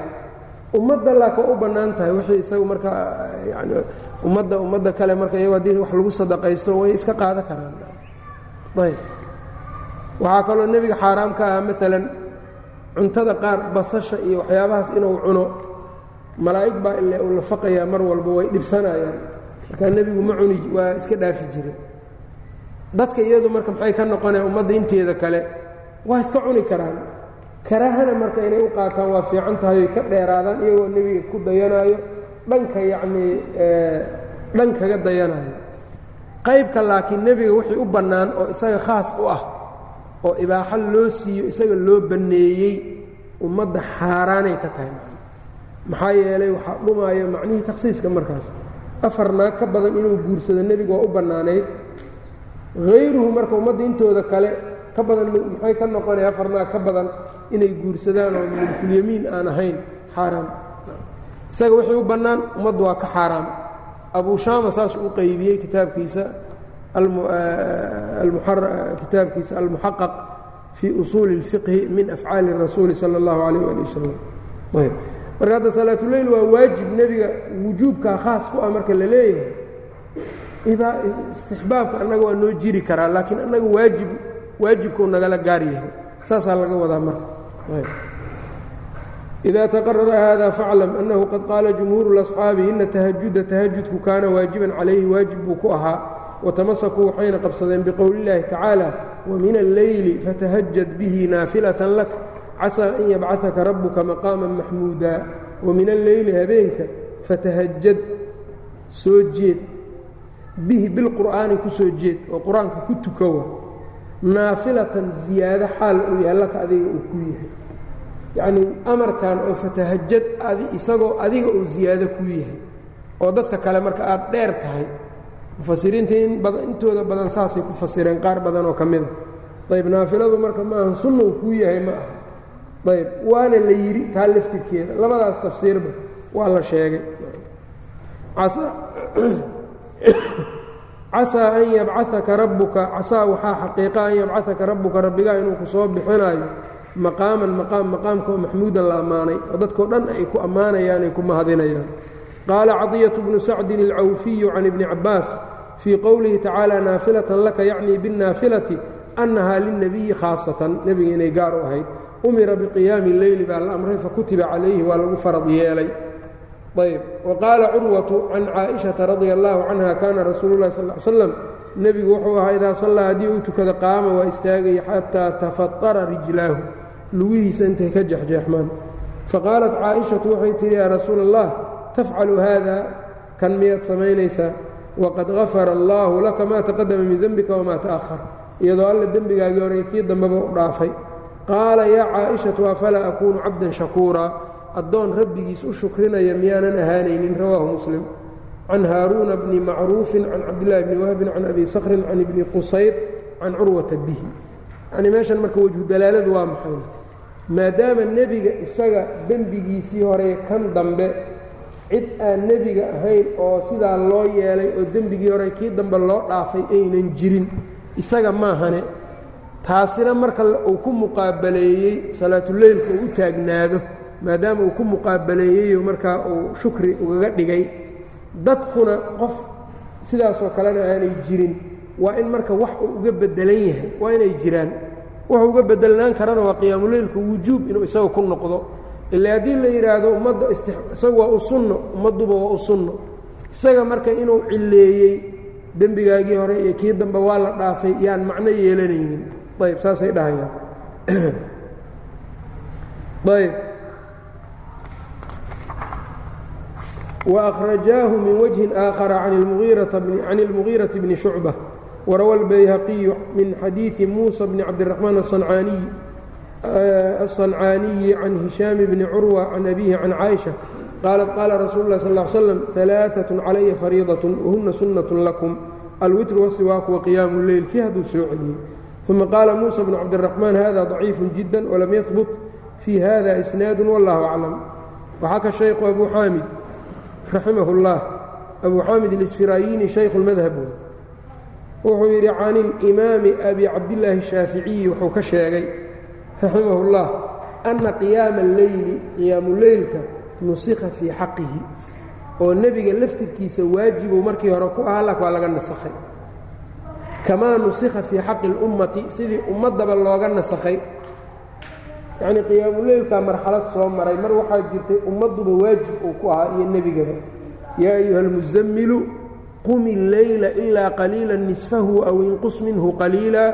Ummadda laakin u bannaan tahay wixii isagu marka yani ummadda ummadda kale marka iyago haddii wax lagu sadaqaysto way iska qaada karaan. Ayb. Waxaa kaloo nebiga xaaraam ka ahaa maalan cuntada qaar basasha iyo waxyaabahaas inuu cuno malaa'ig baa ile uu lafaqayaa mar walba way dhibsanayaan. Markaa nebigu ma cuni waa iska dhaafi jire dadka iyadu marka maxay ka noqonaya ummadda inteeda kale waa iska cuni karaan. Karaahana marka inay u qaataan waa fiican tahay oy ka dheeraadaan iyagoo nebiga ku dayanaayo dhanka yacnii dhan kaga dayanayo. Qaybka laakiin nebiga wixii u bannaan oo isaga khaas u ah oo ibaaxo loo siiyo isaga loo banneeyey ummadda xaaraanay ka tahay maxaa yeelay waxaa dhumaayo macnihii takhsiiska markaas afar naag ka badan inuu guursado nebigu waa u bannaanayd hayruhu marka ummadda intooda kale ka badan maxay ka noqonaya afar naag ka badan inay guursadaan oo milkulyamiin aan ahayn xaaraam isaga wixii u bannaan ummaddu waa ka xaaraam abu shaama saasuu u qaybiyey kitaabkiisa kitaabkiisa almuxaqaq fii usuuli اlfiqhi min afcaali الrasuuli salى اllahu alayh ali wasalam ayb marka hadda salaatuleyl waa waajib nebiga wujuubkaa khaas ku ah marka la leeyahay istixbaabka annaga waa noo jiri karaa laakiin annaga waajib waajibkuu nagala gaar yahay saasaa laga wadaa marka إida تqرر hذا فاcلم أنه qad qاala جمهوuر الأصحاabi إنa تهaجuda تهaجudku kaana waaجiبا عalayhi waaجib buu ku ahaa وتamasakuu waxayna qabsadeen بqowل الlahi تaعaaلى وmiن الleyل faتhجد bه ناaفilaة لك casaa an yabcadaka rabbuka maqaama maxmuuda wa min alleyli habeenka fatahajad soo jeed bihi bilqur'aani ku soo jeed oo qur'aanka ku tukowa naafilatan ziyaado xaal uu yahay adiga uu ku yahay yacnii amarkan oo fatahajad isagoo adiga uu ziyaado ku yahay oo dadka kale marka aad dheer tahay mufasiriinta intooda badan saasay ku fasireen qaar badan oo ka mida ayb naafiladu marka maaha sunna uu kuu yahay ma aha ayb waana la yidhi taa laftirkeeda. Labadaas tafsiirba waa la sheegay. Casaa an yabcaaka rabbuka casaa waxaa xaqiiqa an yabcahaka rabbuka rabbigaa inuu ku soo bixinayo maqaaman maqaam maqaamka maxmuudan la ammaanay oo dadkao dhan ay ku ammaanayaan ay ku mahadinayaan. Qaala cadiyatu bnu sacdin alcawfiyu can ibni cabbaas fii qowlihi tacaala naafilatan laka yacnii binnaafilati annahaa lilnebiyi khaasatan. Nebiga inay gaar u ahayd umira biqiyaami leyli baa la amray fakutiba calayhi waa lagu farad yeelay. Ayb. Wa qaala curwatu can caaishata radia allaahu canha kaana rasuulu llahi sal slam nebigu wuxuu ahaa idaa sallaa haddii uu tukada qaama waa istaagaya xataa tafatara rijlaahu. Lugihiisa intay ka jexjeexmaan faqaalat caaishatu waxay tihi yaa rasuula allah tafcalu haada kan miyaad samaynaysaa? Waqad gafara allaahu laka maa taqadama min dembika wamaa ta'ahar iyadoo alla dembigaagii hore kii dambeba u dhaafay qaala yaa caaishatu afalaa akuunu cabdan shakuuraa addoon rabbigiis u shukrinaya miyaanan ahaanaynin rawaahu muslim. Can haaruuna bni macruufin can cabdillahi bni wahbin can abi sakrin can ibni qusayd can curwata bihi. Yanii meeshan marka wejhu dalaaladu waa maxayna maadaama nebiga isaga dembigiisii hore kan dambe cid aan nebiga ahayn oo sidaa loo yeelay oo dembigii hore kii dambe loo dhaafay aynan jirin isaga maahane taasina marka uu ku muqaabaleeyey salaatuleylka u taagnaado maadaama uu ku muqaabaleeyeyo markaa uu shukri ugaga dhigay. Dadkuna qof sidaasoo kalena aanay jirin waa in marka wax uu uga bedelan yahay waa inay jiraan. Wuxuu uga bedelnaan karana waa qiyaamuleylka wujuub inuu isaga ku noqdo. Ila haddii la yidhaahdo ummadda isaga waa u sunno ummadduba waa u sunno. Isaga marka inuu cilleeyey dembigaagii hore iyo kii dambe waa la dhaafay yaan macno yeelanaynin ayb saasay dhahayaan ayb وأkرajaaه min وجهi آkخر can الmغيiرaةi بن شhuعبة وrawى الbayhaqiyu min xadiiثi muسى بن cabdالرحمن الصنcاaniyi can هiشhاam بن curوة can أbيه can cائشhaة qaaلت qاala rasuul الlah صلى اه عل sلم ثaلاثة عalaya فريiضة وhuna suنة لكم alwitr والsiwاak وقiyaaم الleyl kii hadduu soo celiyey ثuma qaala muسى بن cabdالرحمن hada ضaciif جidا وlam yثبت fي hada إsناad والlah أعلم waxaa ka شhaykhu أbu xaamid raximah اllah abu xaamid اlisfirayini shaykhu اlmadhab wuxuu yidhi can اlimaami abi cabdillaahi الshaaficiyi wuxuu ka sheegay raximah اllah ana qiyaama اlleyli qiyaamu leylka nusikha fii xaqihi oo nebiga laftirkiisa waajibuu markii hore ku ahaa lak waa laga nasakhay kamaa nusikha fii xaqi اlummati sidii ummaddaba looga nasakhay yacnii qiyaamuleylkaa marxalad soo maray mar waxaa jirtay ummadduba waajib uu ku ahaa iyo nebigaba yaa ayuha almusamilu qumi اlleyla ilaa qaliila nisfahu aw inqus minhu qaliila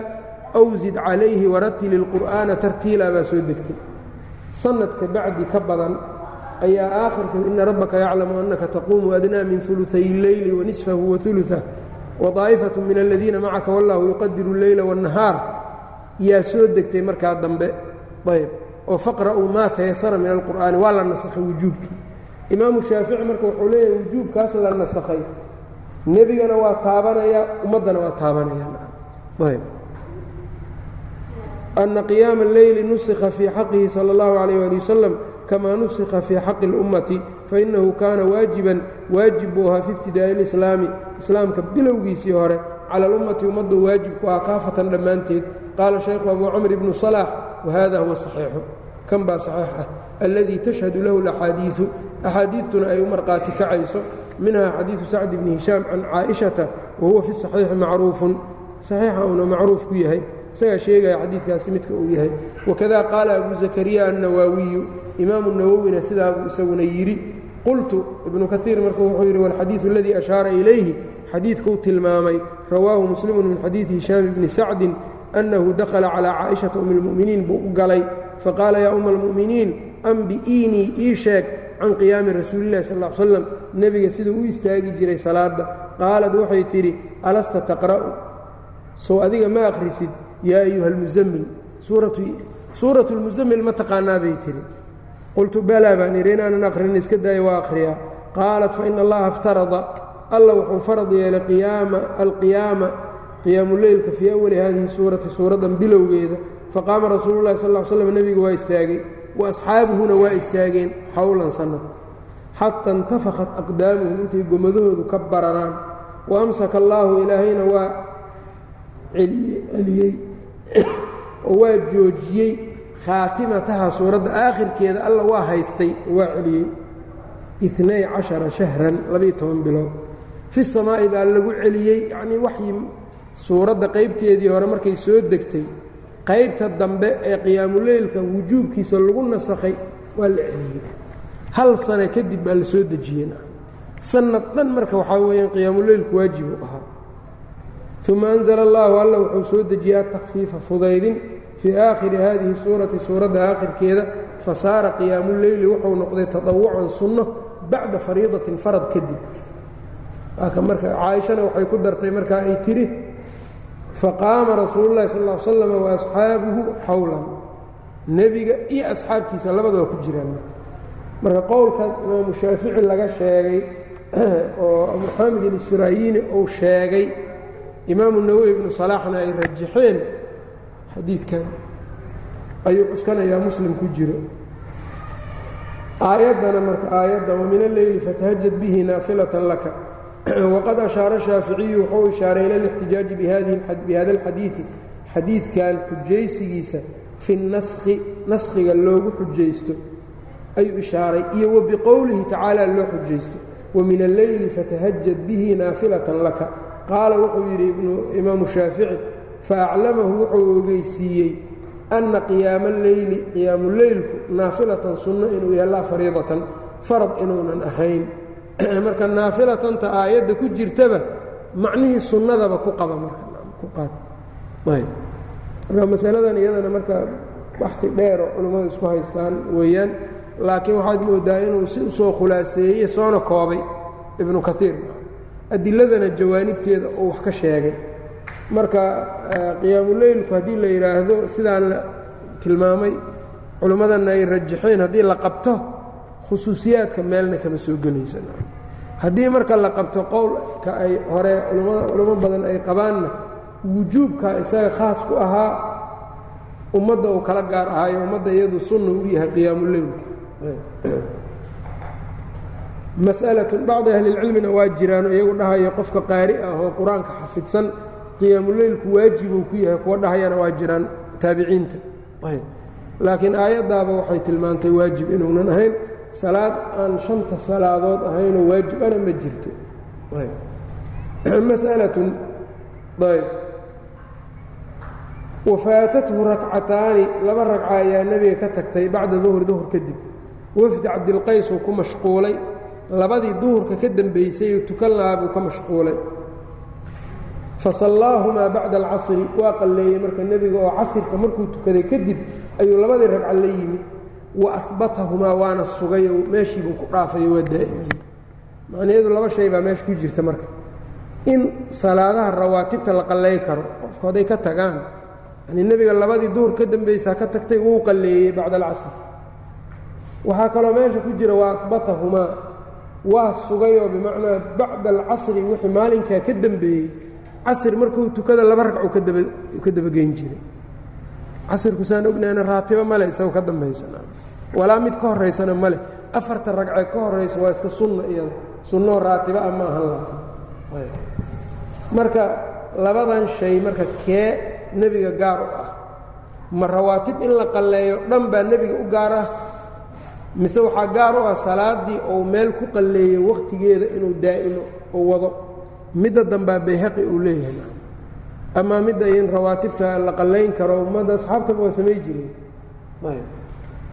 aw zid calayhi waratili اlqur'aana tartiila baa soo degtay sanadka bacdi ka badan ayaa aakhirka ina rabbaka yaclamu annaka taquumu adnaa min uluay اlleyli wanisfahu wauluثah waطaa'ifaة min aladiina macaka wallahu yuqadiru اlleyla wالnahaar yaa soo degtay markaa dambe ayb oo faqra'uu maa tayasara min alqur'aani waa la nasakhay wujuubkii imaamu shaafici marka wuxuu leeyahay wujuubkaas la nasakhay nebigana waa taabanayaa ummaddana waa taabanayayb ana qiyaama اlleyli nusikha fii xaqihi salى اllahu عalayh ali wasalam kamaa nusikha fii xaqi اlummati fainahu kaana waajiban waajib buu ahaa fi ibtidaa'i اlislaami islaamka bilowgiisii hore cala alummati ummaddu waajib ku ah kaafatan dhammaanteed qaala shaykhu abu camr ibnu salaax wahada huwa saxiixu kan baa saxiix ah alladii tashhadu lahu alaxaadiidu axaadiidtuna ay u marqaati kacayso minha xadiidu sacdi bni hishaam can caa'ishata wa fi saxiixi macruufun saxiixa uuna macruuf ku yahay isagaa sheegaya xadiidkaasi midka uu yahay wakada qaala abu zakariya annawaawiyu imaamu nawowina sidaa buu isaguna yidhi qultu ibnu kaiir marka wuxuu yidhi walxadiidu aladii ashaara ilayhi xadiidkuu tilmaamay rawaahu muslimu min xadiidi hishaam bni sacdin annahu dakhala calaa caaishata um اlmu'miniin buu u galay. Faqaala yaa uma almu'miniin ambi'iinii ii sheeg can qiyaami rasuulillahi sal l slam nebiga siduu u istaagi jiray salaadda. Qaalad waxay tidhi alasta taqra'u sow adiga ma akhrisid yaa ayuha almuzammil suuratu lmuzammil ma taqaanaa bay tihi qultu balaa baan idhi inaanan akhrin iska daayo waa akhriyaa qaalat faina allaha iftarada alla wuxuu farad yeelay qiyaama alqiyaama qiyaamuleylka fii awali hadihi suurati suuraddan bilowgeeda faqaama rasuulu llahi sal l slam nebigu waa istaagay wa asxaabuhuna waa istaageen xowlan sannad xata intafaqat aqdaamuhum intay gomadahoodu ka bararaan wa amsaka allaahu ilaahayna waa celiyey oo waa joojiyey khaatimataha suuradda aakhirkeeda alla waa haystay waa celiyey. Inay cashara shahran labaiyo toban bilood. Fi samaa'i baa lagu celiyey yacnii waxyi suuradda qaybteedii hore markay soo degtay. Qaybta dambe ee qiyaamuleylka wujuubkiisa lagu nasakhay waa la celiyey. Hal sano kadib baa la soo dejiyey. Sanad dhan marka waxaa weeyaan qiyaamuleylku waajib u ahaa. Uma anzla allahu alla wuxuu soo dejiyaa takfiifa fudaydin fii aakhiri haadihi suurati suuradda aakhirkeeda fasaara qiyaamuleyli wuxuu noqday taطawucan sunno bacda fariidatin farad kadib. Marka caaishana waxay ku dartay markaa ay tidhi faqaama rasuulu llahi sal l slam waasxaabuhu xowlan nebiga iyo asxaabtiisa labadaba ku jiraan. Marka qowlkan imaamu shaafici laga sheegay oo abu xaamid uu sheegay imaamu nawowi ibnu salaaxna ay rajaxeen xadiidkan ayuu cuskanayaa muslim ku jiro. Aayaddana marka aayadda wamin alleyli fatahajad bihi naafilatan laka. Waqad ashaara shaaficiyu wuxuu ishaaray ila lixtijaaji bihada alxadiidi xadiidkan xujaysigiisa fi naskhi naskhiga loogu xujaysto ayuu ishaaray iyo wa biqowlihi tacaala loo xujaysto. Wamin alleyli fatahajad bihi naafilatan laka. Qaala wuxuu yidhi imaamu shaafici faaclamahu wuxuu ogeysiiyey anna qiyaama alleyli qiyaamuleylku naafilatan sunno inuu yahay laa fariidatan farad inuunan ahayn marka naafilatanta aayadda ku jirtaba macnihii sunnadaba ku qaba marku qaad marka masaladan iyadana marka baxi dheero culammadu isku haystaan weeyaan laakiin waxaad moodaa inuu si u soo khulaaseeyey soona koobay ibnu kaiir adiladana jawaanibteeda uu wax ka sheegay marka qiyaamuleylku haddii la yidhaahdo sidaan la tilmaamay culimmadana ay rajaxeen haddii la qabto khusuusiyaadka meelna kama soo gelaysa haddii marka la qabto qowlka ay hore culimo badan ay qabaanna wujuubka isaga khaas ku ahaa ummadda uu kala gaar ahaayo ummadda iyadu sunna u yahay qiyaamuleylka mas'alatun bacdi ahlilcilmina waa jiraan iyagu dhahaya qofka qaari ah oo qur'aanka xafidsan qiyaamuleylku waajibuu ku yahay kuwa dhahayana waa jiraan taabiciinta. Laakiin aayaddaaba waxay tilmaantay waajib inuunan ahayn. Salaad aan shanta salaadood ahaynoo waajib ana ma jirto. Mas'alatun. Ayb wafaatathu rakcataani. Laba ragca ayaa nebiga ka tagtay bacda duhri duhur kadib. Wafdi cabdilqays uu ku mashquulay. Labadii duhurka ka dembaysay uu tukan lahaa buu ka mashquulay fasallaahumaa bacda alcasri waa qalleeyey marka nebiga oo casirka markuu tukaday kadib ayuu labadii ragca la yimid wa ahbatahumaa waana sugayoo meeshiibuu ku dhaafayo waa daa'imay. Macnaheedu laba shay baa meesha ku jirta marka. In salaadaha rawaatibta la qallay karo qofku hadday ka tagaan yani nebiga labadii duhur ka dembaysaa ka tagtay wuu qalleeyey bacda alcasr waxaa kaloo meesha ku jira wa ahbatahumaa waa sugayoo bimacnaa bacda alcasri wixii maalinkaa ka dembeeyey casr markuu tukada laba ragcuu ka dabageyn jiray. Casirku saan ognahayna raatibo male isagoo ka dambaysa walaa mid ka horaysana male afarta ragcee ka horaysa waa iska sunna iyada sunnoo raatibo ah ma ahan laakiin marka labadan shay marka kee nebiga gaar u ah ma rawaatib in la qalleeyo dhan baa nebiga u gaar ah mise waxaa gaar u ah salaaddii ou meel ku qalleeyo wakhtigeeda inuu daa'imo oo wado midda dambaa bayhaqi uu leeyahay amaa midda in rawaatibta la qallayn karo ummadda asxaabtaba waa samay jireen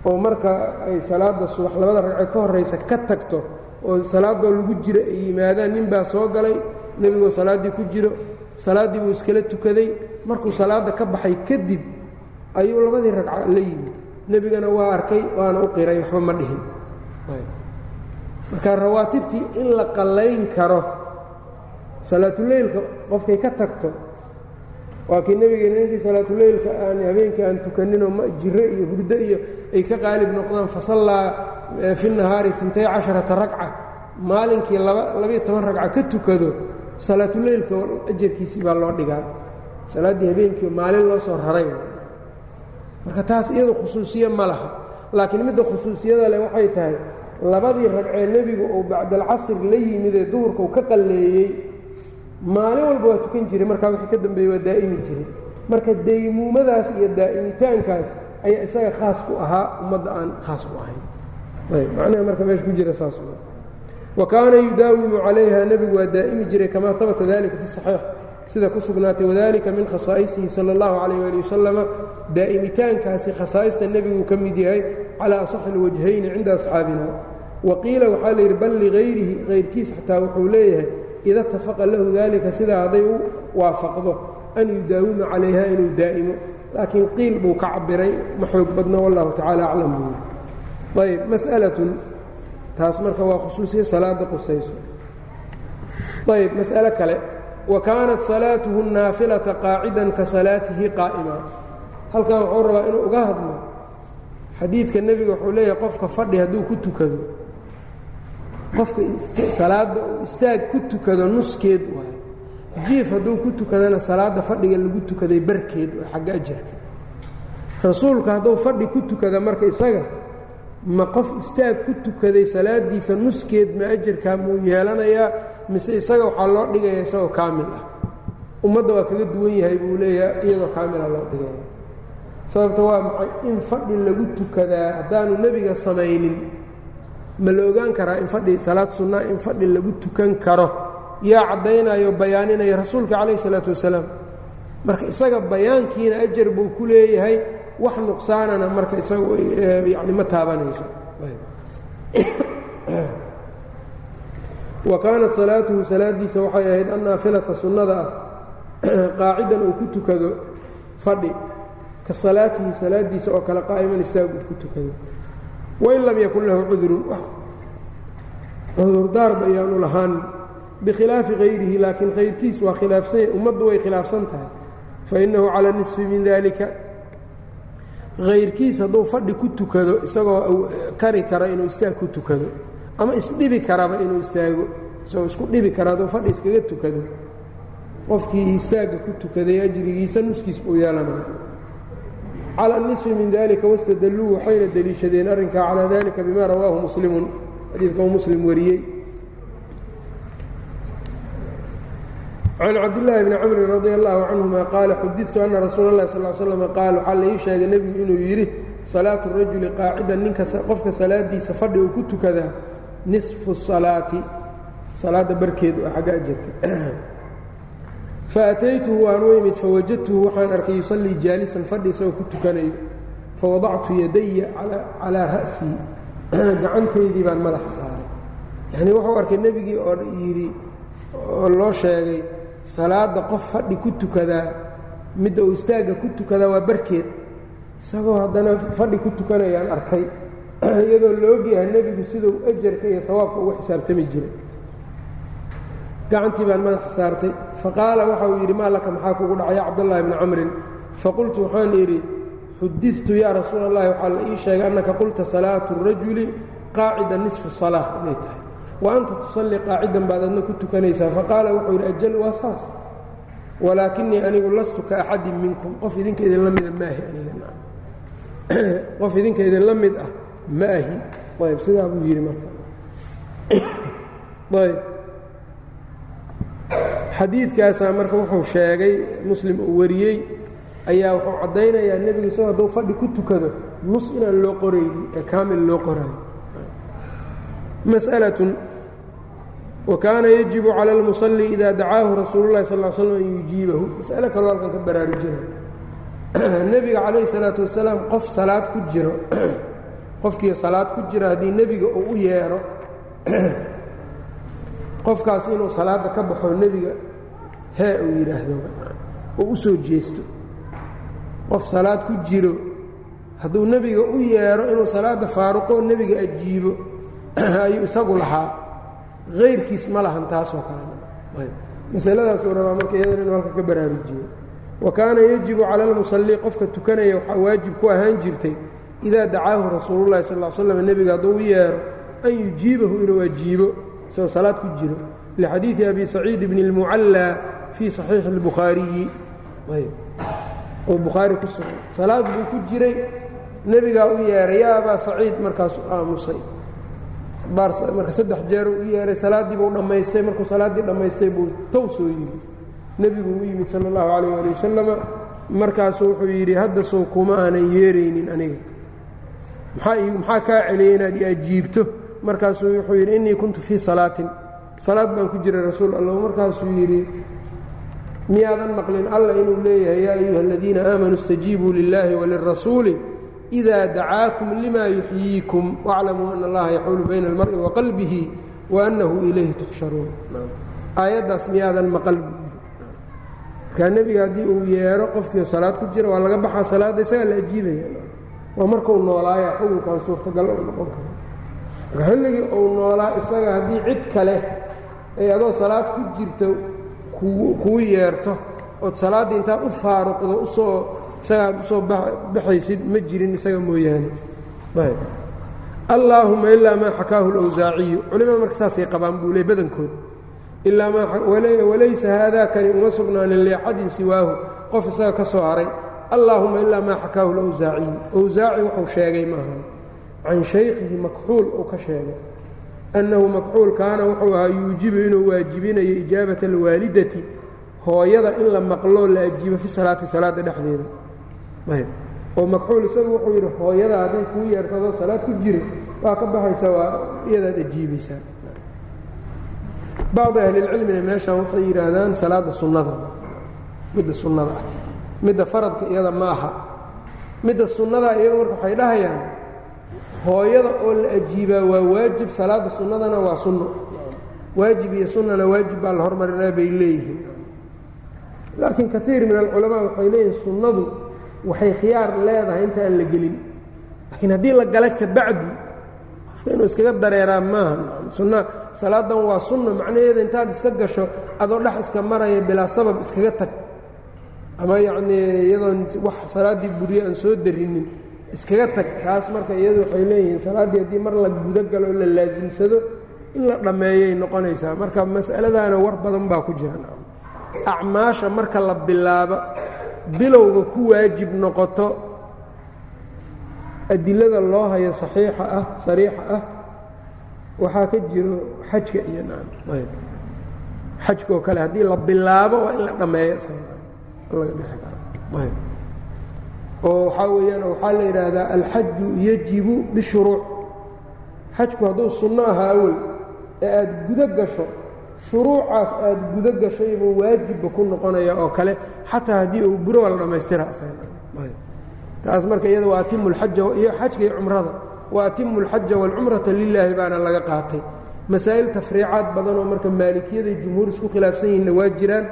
oo marka ay salaadda subax labada ragce ka horraysa ka tagto oo salaadoo lagu jiro ay yimaadaan nin baa soo galay nebigoo salaaddii ku jiro salaaddii buu iskala tukaday. Markuu salaadda ka baxay kadib ayuu labadii ragca la yimid. Nebigana waa arkay waana u qiray waxba ma dhihin. Marka rawaatibtii in la qallayn karo salaatuleylka qofkay ka tagto waa kii nebigeena ninkii salaatuleylka aan habeenkii aan tukaninoo jiro iyo hurdo iyo ay ka qaalib noqdaan fasallaa fi nahaari intay casharata ragca maalinkii labayo toban ragca ka tukado salaatuleylka ajarkiisii baa loo dhigaa. Salaaddii habeenkii maalin loo soo raray. Marka taas iyadu khusuusiye ma laha laakiin midda khusuusiyada leh waxay tahay labadii ragcee nebigu uu bacdalcasr la yimidee duhurkau ka qalleeyey maalin walba waa tukan jiray markaa wixii ka dambeeyey waa daa'imi jiray. Marka daymuumadaas iyo daa'imitaankaas ayaa isaga khaas ku ahaa ummadda aan khaas ku ahayn. Macnaha marka meesha ku jira saas wa kaana yudaawimu calayha nebigu waa daa'imi jiray kamaa habata dalika fi saxiix. Sida ku sugnaatay wadalika min khasaa'isihi sala اllahu calayh ali wasalama daa'imitaankaasi khasaa'ista nebiguu ka mid yahay calaa asaxi اlwajhayni cinda asxaabina. Wa qiila waxaa layidhi bal ligayrihi kayrkiis xataa wuxuu leeyahay ida itafaqa lahu dalika sidaa hadday u waafaqdo an yudaawima calayha inuu daa'imo laakiin qiil buu ka cabiray ma xoog badno wallahu tacaala aclam buu ayb mas'alatun taas marka waa khusuusiya salaada qusayso ayb mas'alo kale wa kaanat salaatuhu naafilata qaacidan ka salaatihi qaa'ima halkan wuxuu rabaa inuu uga hadlo xadiidka nebiga wuxuu leeyahay qofka fadhi hadduu ku tukado qofka salaadda istaag ku tukado nuskeed waay. Jiif hadduu ku tukadana salaadda fadhiga lagu tukaday barkeed waa xagga ajarka rasuulka hadduu fadhi ku tukada marka isaga ma qof istaag ku tukaday salaadiisa nuskeed ma ajarkaa muu yeelanayaa mise isaga waxaa loo dhigaya isagoo kaamil ah. Ummadda waa kaga duwan yahay buu leeyahay iyadoo kaamila loo dhigaya. Sababta waa maxay? In fadhi lagu tukadaa haddaanu nebiga samaynin ma la ogaan karaa in fadhi salaad sunnaa in fadhi lagu tukan karo. Yaa caddaynayo bayaaninaya rasuulka calayh isalaatu wasalaam. Marka isaga bayaankiina ajar buu ku leeyahay wax nuqsaanana marka isaga yani ma taabanayso. Wa kaanat salaatuhu salaadiisa waxay ahayd annaafilata sunnada ah qaacidan uu ku tukado fadhi. Ka salaatihi salaadiisa oo kale qaa'iman istaag uu ku tukado wain lam yakun lahu cudurun cudurdaarba ayaanu lahaan. Bikhilaafi hayrihi laakiin kayrkiis waa khilaafsanya ummaddu way khilaafsan tahay. Fainahu cala nisfi min dalika hayrkiis hadduu fadhi ku tukado isagoo kari kara inuu istaag ku tukado ama isdhibi karaba inuu istaago isagoo isku dhibi kara hadduu fadhi iskaga tukado qofkii istaagga ku tukaday ajrigiisa nuskiis buu yeelanaya cala nisfi min dalika wastadalluu waxayna deliishadeen arrinkaa calaa dalika bima rawaahu muslimun xadiidka uu muslim wariyey can cabdillaahi bni camrin radi allahu canhuma qaala xudidtu ana rasuula اllahi sal slm qaal waxaa laii sheegay nebigu inuu yidhi salaatu rajuli qaacidan ninka qofka salaadiisa fadhi uu ku tukadaa nisfu salaati salaadda barkeedu a xagga faataytuhu waan u imid fawajadtuhu waxaan arkay yusallii jaalisan fadhi isagoo ku tukanayo fawadactu yadaya calaa ra'sii gacantaydii baan madax saaray yanii wuxuu arkay nebigii oo yidhi oo loo sheegay salaadda qof fadhi ku tukadaa midda uu istaagga ku tukadaa waa barkeed isagoo haddana fadhi ku tukanayaan arkay iyadoo laogyahay nebigu siduu ajarka iyo hawaabka ugu xisaabtami jiray gacantii baan madaxa saartay. Faqaala waxa uu yidhi maa laka? Maxaa kugu dhacya cabdallaahi bni camrin faqultu waxaan idhi xudidtu yaa rasuula allahi waxaa la ii sheegay annaka qulta salaatu rajuli qaacida nisfu salaa inay tahay. Wa anta tusallii qaacidan baad adna ku tukanaysaa. Faqaala wuxuu yidhi ajal waa saas. Walaakinii anigu lastu ka axadin minkum. Qof idinka idinla mida maahi aniga qof idinka idinla mid ah ma ahi ayb sidaa buu yidhi marka. Ayb xadiidkaasaa marka wuxuu sheegay muslim uu wariyey ayaa wuxuu caddaynayaa nebigu isagoo hadduu fadhi ku tukado nus inaan loo qoraynin ee kaamil loo qoraayo mas'alatun wa yajibu cala almusalli ida dacaahu rasuulu llahi sal l slam an yujiibahu. Mas'alo kaloo halkan ka baraarujina nebiga calayhi salaatu wasalaam qof salaad ku jiro qofkii salaad ku jira haddii nebiga uu u yeedho qofkaas inuu salaadda ka baxo nebiga hee uu yidhaahdo oo u soo jeesto. Qof salaad ku jiro hadduu nebiga u yeedho inuu salaadda faaruqoo nebiga ajiibo ayuu isagu lahaa. Hayrkiis ma lahan taasoo kale. Masaladaasuu rabaa marka iyadana inuu halka ka baraarujiyo. Wa kaana yajibu cala almusallii qofka tukanaya waxaa waajib ku ahaan jirtay idaa dacaahu rasuulullahi sal l slam nebiga hadduu u yeedho an yujiibahu inuu ajiibo isagoo salaad ku jiro lixadiidi abi saciid bni اlmucallaa fii saxiixi اlbukhaariyi oo bukhaari ku sugan salaad buu ku jiray. Nebigaa u yeehay yaa abaa saciid markaasu aamusay. Marka saddex jeer u yeehay salaaddii buu dhammaystay. Markuu salaaddii dhammaystay buu tow soo yidhi nebigu u yimid sala allahu calayh ali wasalama markaasuu wuxuu yidhi hadda sow kuma aanan yeeraynin aniga. Maxaa kaa celiyay inaad i markaasuu wuxuu yidhi innii kuntu fii salaatin. Salaad baan ku jiray rasuul allah markaasuu yidhi miyaadan maqlin alla inuu leeyahay yaa ayuha aladiina aamanuu istajiibuu lilaahi walirasuuli ida dacaakum lima yuxyiikum waclamuu ana allaha yaxuulu bayna almari wa wa annahu ilayhi tuxsharuun. Aayaddaas miyaadan maqal markaa nebiga haddii uu yeedho qofkii salaad ku jira waa laga baxaa salaadda isagaa la ajiibaya waa markuu noolaaya xukunkan suurtagal u noqon kara xilligii uu noolaa isaga haddii cid kale ay adoo salaad ku jirto kuu yeerto ood salaaddii intaad u faaruqdo u soo isaga aad u soo baxaysid ma jirin isaga mooyaane. Allaahuma ilaa maa xakaahu اlawsaaciyu culimada marka saasay qabaan buu le badankood. Ilaa maawalaysa haadaakani uma sugnaanin liaxadin siwaahu. Qof isaga ka soo haray allaahuma ilaa maa xakaahu اlawsaaciyu awsaaci wuxuu sheegay maahan can shaykhihi makxuul uu ka sheegay annahu makxuul kaana wuxuu ahaa yuujibu inuu waajibinayo ijaabata alwaalidati hooyada in la maqloo la ajiibo fi salaati salaadda dhexdeeda oo makxuul isagu wuxuu yidhi hooyada hadday kuu yeertadoo salaad ku jira waa ka baxaysa waa iyadaad ajiibaysaa bacdi ahlilcilmina meeshan waxay yidhaahdaan salaadda sunnada midda sunnada ah midda faradka iyada ma aha midda sunnadaa iyaga marka waxay dhahayaan hooyada oo la ajiibaa waa waajib salaadda sunnadana waa sunno. Waajib iyo sunnana waajib baa la hormarinaa bay leeyihiin. Laakiin kaiir min alculamaa waxay leeyihiin sunnadu waxay khiyaar leedahay inta aan la gelin. Laakiin haddii la gala kabacdi qofka inuu iskaga dareeraa maaha. Sunna salaadan waa sunna macnaheeda intaad iska gasho adoo dhex iska maraya bilaa sabab iskaga tag. Ama yacnii iyadoon wax salaaddii buriye aan soo darinin iskaga tag taas marka iyadu waxay leeyihiin salaaddii haddii mar la guda galo o la laasimsado in la dhammeeyay noqonaysaa. Marka mas'aladaana war badan baa ku jira. Acmaasha marka la bilaabo bilowga ku waajib noqoto adilada loo hayo saxiixa ah sariixa ah waxaa ka jiro xajka iyo nacam xajka oo kale haddii la bilaabo waa in la dhammeeyo laga dhexi karo oo waxaa weeyaan waxaa la yidhaahdaa alxaju yajibu bishuruuc xajku hadduu sunno ahaa awel ee aada gudo gasho shuruucaas aad gudo gashaybuu waajibba ku noqonaya oo kale xataa haddii uu buro waa la dhammaystira taas marka iyada waa atimu lxaja iyo xajka iyo cumrada. Wa atimu alxaja waalcumrata lilaahi baana laga qaatay. Masaa'il tafriicaad badanoo marka maalikiyada jumhuur isku khilaafsan yihiinna waa jiraan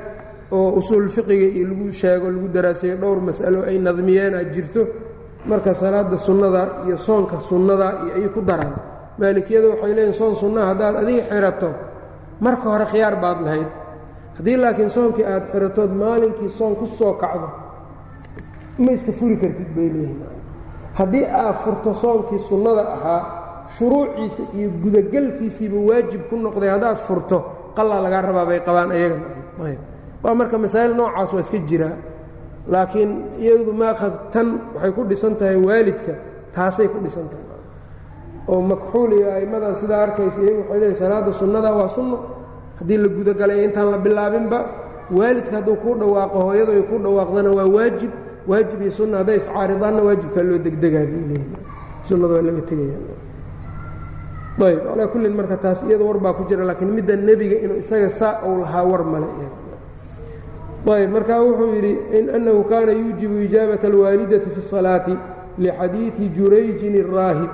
oo usuul fiqiga iyo lagu sheego lagu daraaseeyo dhowr mas'alo ay nadmiyeen aad jirto. Marka salaada sunnada iyo soonka sunnada iyo ay ku daraan. Maalikiyada waxay leeyihiin soon sunnaha haddaad adiga xirato marka hore khiyaar baad lahayd. Haddii laakiin soonkii aad xiratood maalinkii soon ku soo kacdo ma iska furi kartid bay leeyihiin haddii aad furto soonkii sunnada ahaa shuruuciisa iyo gudagelkiisiiba waajib ku noqday haddaad furto qallaa lagaa rabaa bay qabaan ayagana waa marka masaa'il noocaas waa iska jiraa laakiin iyadu maaqad tan waxay ku dhisan tahay waalidka taasay ku dhisan tahay. Oo makxuul iyo a'immadan sidaa arkaysa iyagu waxay leeyiin salaadda sunnada waa sunno haddii la gudagalay intaan la bilaabinba waalidka hadduu kuu dhawaaqo hooyadu ay kuu dhawaaqdana waa waajib. Waajib iyo sunna hadday iscaaridaanna waajibkaa loo degdegaa sunnada waa laga tegaya. Ayb calaa kullin marka taas iyada war baa ku jira laakiin midda nebiga inuu isaga saa uu lahaa war male ayb markaa wuxuu yidhi in annahu kaana yuujibu ijaabata alwaalidati fi الsalaati lixadiidi jurayjin الraahib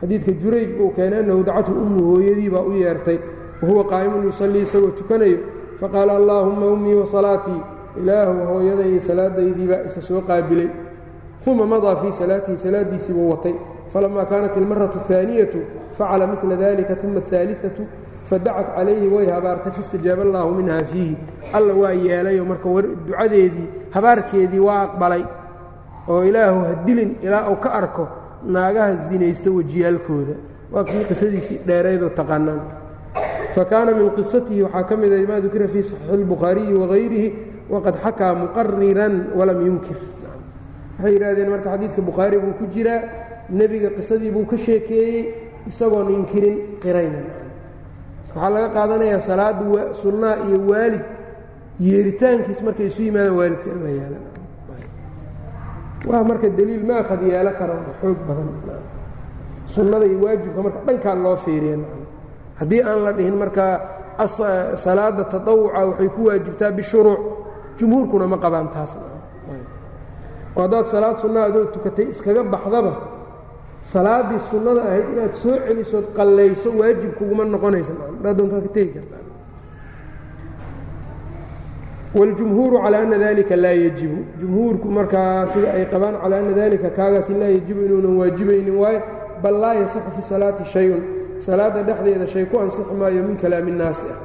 xadiidka jurayj buu keenay annahu dacathu ummu hooyadii baa u yeertay wahuwa qaa'imun yusallii isagoo tukanayo faqaala allaahumma ummii wasalaatii ilaahu hooyaday iyo salaadaydii baa isa soo qaabilay uma madaa fii salaatihi salaaddiisii buu watay falamaa kaanat ilmaratu الثaaniyatu facala midla dalika uma الثaaliثatu fadacat calayhi way habaartay faistajaaba allaahu minha fiihi. Alla waa yeelayo marka ducadeedii habaarkeedii waa aqbalay. Oo ilaahu ha dilin ilaa uu ka arko naagaha zinaysta wejiyaalkooda waa kii qisadiisii dheeraydoo taqaanaan. Fa kaana min qisatihi waxaa ka mida maa dukira fii saxiixi اlbukhaariyi wagayrihi waqad xakaa muqariran walam yunkir. Waxay yidhahdeen marka xadiidka bukhaari buu ku jiraa nebiga qisadii buu ka sheekeeyey isagoon inkirin qirayna waxaa laga qaadanayaa salaaddu sunnaa iyo waalid yeeritaankiis markay isu yimaadaan waalidka in la yeelan waa marka deliil ma akhad yeelo karo xoog badan. Sunnada iyo waajibka marka dhankaa loo fiiriya haddii aan la dhihin markaa salaada taطawuca waxay ku waajibtaa bishuruuc jumhuurkuna ma qabaan taas. Oo haddaad salaad sunna adoo tukatay iskaga baxdaba salaaddii sunnada ahayd inaad soo celisood qallayso waajib kuguma noqonaysa adaad doontaa ka tegi kartaa wاljumhuuru calى ana dalika laa yajibu jumhuurku markaa sida ay qabaan calى ana dalika kaagaasi laa yajibu inuunan waajibaynin waayo bal laa yaصixu fi salaati shayun salaadda dhexdeeda shay ku ansixi maayo min kalaami الnaasi ah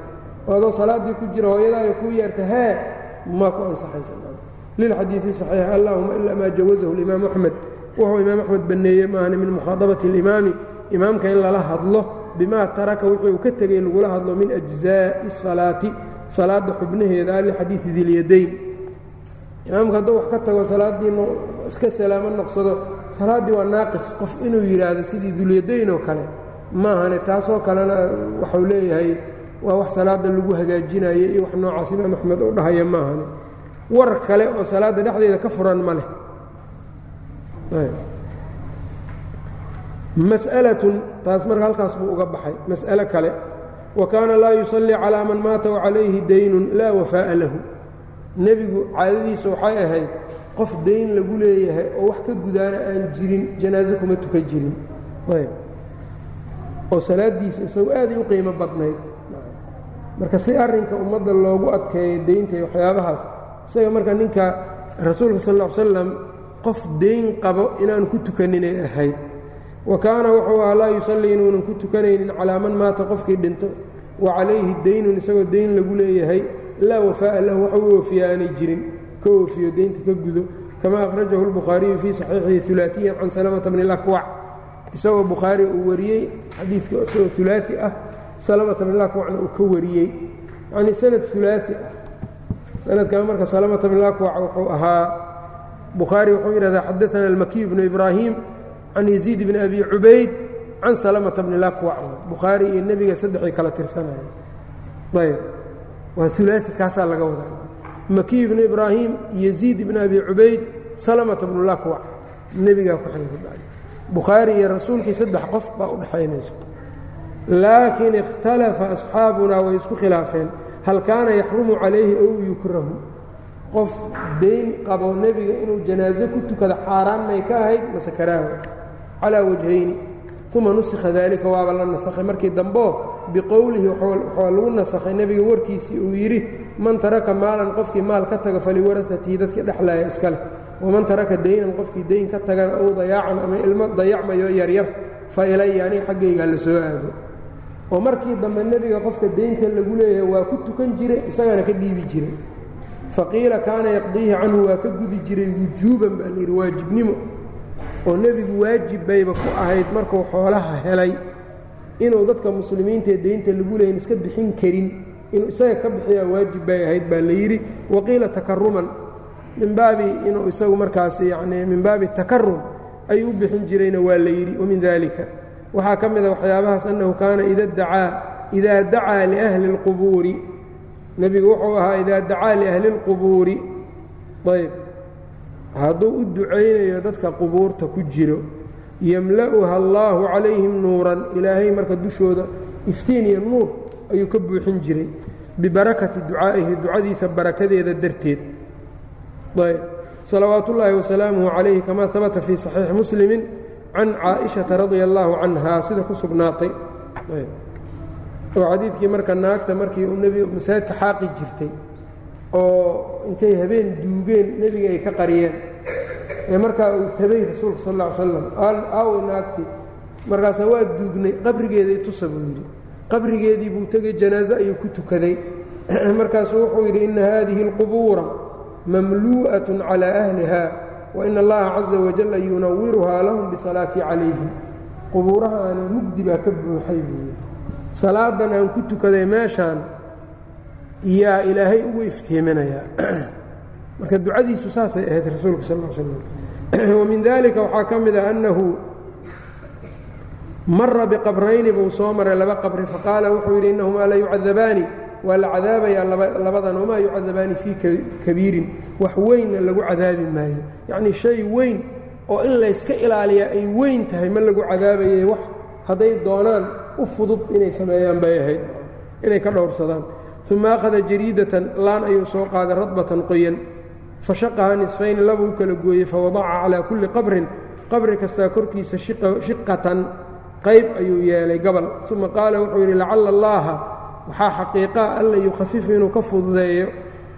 oo adoo salaaddii ku jira hooyadaayo kuu yeerta hee maa ku ansaxaysa lilxadiiثi صaxiix allahuma ila maa jawazahu اlimaam axmed wuxuu imaam axmed banneeye maahan min mukhaadabati alimaami imaamka in lala hadlo bimaa taraka wuxuu ka tegey lagula hadlo min ajzaa'i salaati salaadda xubnaheeda lixadiidi dilyadayn imaamka hadduu wax ka tago salaaddii iska salaamo noqsado salaaddii waa naaqis qof inuu yidhaahdo sidii dulyadayn oo kale maahane taasoo kalena waxuu leeyahay waa wax salaadda lagu hagaajinayo iyo wax noocaas imaam axmed u dhahaya maahane war kale oo salaadda dhexdeeda ka furan ma leh mas'alatun taas marka halkaas buu uga baxay. Mas'alo kale wa kaana laa yusallii calaa man maata wacalayhi daynun laa wafaa'a lahu. Nebigu caadadiisa waxay ahayd qof dayn lagu leeyahay oo wax ka gudaana aan jirin janaaso kuma tukan jirin. Oo salaaddiisa isagu aaday u qiimo badnayd. Marka si arrinka ummadda loogu adkeeyo deynta iyo waxyaabahaas isaga marka ninka rasuulka sal ll slam qof dayn qabo inaan ku tukaninay ahayd. Wa kaana wuxuu ahaa laa yusallii inuunan ku tukanaynin calaa man maata qofkii dhinto wa calayhi daynun isagoo dayn lagu leeyahay laa wafaa'a lahu wax u oofiya aanay jirin ka oofiyo deynta ka gudo. Kama akhrajahu lbukhaariyu fii saxiixihi ulaaiyan can salamata bni lakwac isagoo bukhaari uu wariyey xadiidka isagoo ulaai ah salamata bni lakwacna uu ka wariyey. Yacnii sanad ulaai ah. Sanadkan marka salamata bni lakwac wuxuu ahaa bukhaari wuxuu yidhahdaa xadaana almakiy bnu ibraahim can yaziid bni abi cubayd can salamata bni lakwac bukhaari iyo nebiga saddexay kala tirsanaya ayb waa ulaai kaasaa laga wadaa. Makiy bnu ibraahim yaziid bni abi cubayd salamata bnu lakwac nebigaa ku xigay bukhaari iyo rasuulkii saddex qof baa u dhexaynayso laakiin ikhtalafa asxaabunaa way isku khilaafeen. Hal kaana yaxrumu calayhi ow yukrahu qof dayn qabo nebiga inuu janaaso ku tukado xaaraan may ka ahayd mase karaaho calaa wajhayni. Uma nusikha daalika waaba la nasakhay. Markii dambeo biqowlihi waxaa lagu nasakhay nebiga warkiisii uu yidhi man taraka maalan qofkii maal ka taga faliwarahatihi dadkii dhexlaaya iska leh. Waman taraka daynan qofkii dayn ka tagana ow dayaacan ama ilmo dayacmayo yaryar fa ilaya aniga xaggaygaa la soo aado. Oo markii dambe nebiga qofka daynta lagu leeyahay waa ku tukan jiray isagana ka dhiibi jiray faqiila kaana yaqdiihi canhu waa ka gudi jiray wujuuban baa layidhi waajibnimo oo nebigu waajib bayba ku ahayd markuu xoolaha helay inuu dadka muslimiintaee daynta lagu leeyahin iska bixin karin inuu isaga ka bixiyaa waajib bay ahayd baa la yidhi waqiila takaruman min baabi inuu isagu markaas yacnii min baabi takarum ayuu u bixin jirayna waa la yidhi wamin dalika waxaa ka mida waxyaabahaas annahu kaana ida dacaa idaa dacaa liahli اlqubuuri nebigu wuxuu ahaa idaa dacaa liahli اlqubuuri ayb. Hadduu u ducaynayo dadka qubuurta ku jiro yemla'uha allaahu calayhim nuuran ilaahay marka dushooda iftiin iyo nuur ayuu ka buuxin jiray bibarakati ducaa'ihi ducadiisa barakadeeda darteed. Ayb. Salawaat ullaahi wasalaamuhu calayhi kamaa habata fii saxiixi muslimi can caaishata radia allaahu canha sida ku sugnaatay oo xadiidkii marka naagta markii uu nebiga masaajidka xaaqi jirtay oo intay habeen duugeen nebiga ay ka qariyeen ee markaa uu tabay rasuulka sal alla ly slam aawi naagtii markaasaa waa duugnay qabrigeeday tusa buu yidhi qabrigeedii buu tegey janaaso ayuu ku tukaday markaasuu wuxuu yidhi inna haadihi اlqubuura mamluu'aة calى ahliha wain allaha caza wajalla yunawiruhaa lahum bisalaatii calayhim qubuurahaani mugdi baa ka buuxay buu yidhi salaadan aan ku tukaday meeshaan yaa ilaahay ugu iftiiminayaa marka ducadiisu saasay ahayd rasuulka sal l slam wamin dalika waxaa ka mid a annahu mara biqabrayni buu soo maray laba qabri faqaala wuxuu yidhi innahumaa la yucadabaani. Waa la cadaabayaa labadan wamaa yucadabaani fii kabiirin? Wax weynna lagu cadaabi maayo. Yacnii shay weyn oo in layska ilaaliyaa ay weyn tahay ma lagu cadaabayay wax hadday doonaan u fudud inay sameeyaan bay ahayd inay ka dhowrsadaan. Uma akhada jariidatan laan ayuu soo qaaday radbatan qoyan. Fashaqaha nisfayni laba u kala gooyey fawadaca calaa kulli qabrin. Qabri kastaa korkiisa shiqatan qayb ayuu yeelay gabal. Uma qaala wuxuu yidhi lacalla allaaha waxaa xaqiiqaa alla yukhafifu inuu ka fududeeyo.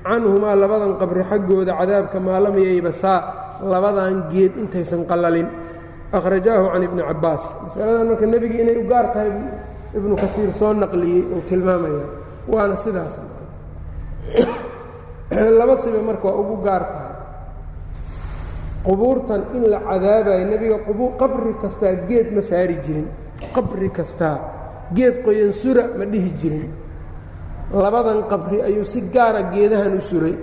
Canhumaa labadan qabri xaggooda cadaabka maalam yaybasaa labadan geed intaysan qallalin akhrajaahu can ibni cabbaas masaladan marka nebiga inay u gaar tahay ibnu kaiir soo naqliyey uu tilmaamaya waana sidaas laba siba marka waa ugu gaar tahay qubuurtan in la cadaabayo nebiga qabri kastaa geed ma saari jirin qabri kastaa geed qoyan sura ma dhihi jirin labadan qabri ayuu si gaara geedahan u suray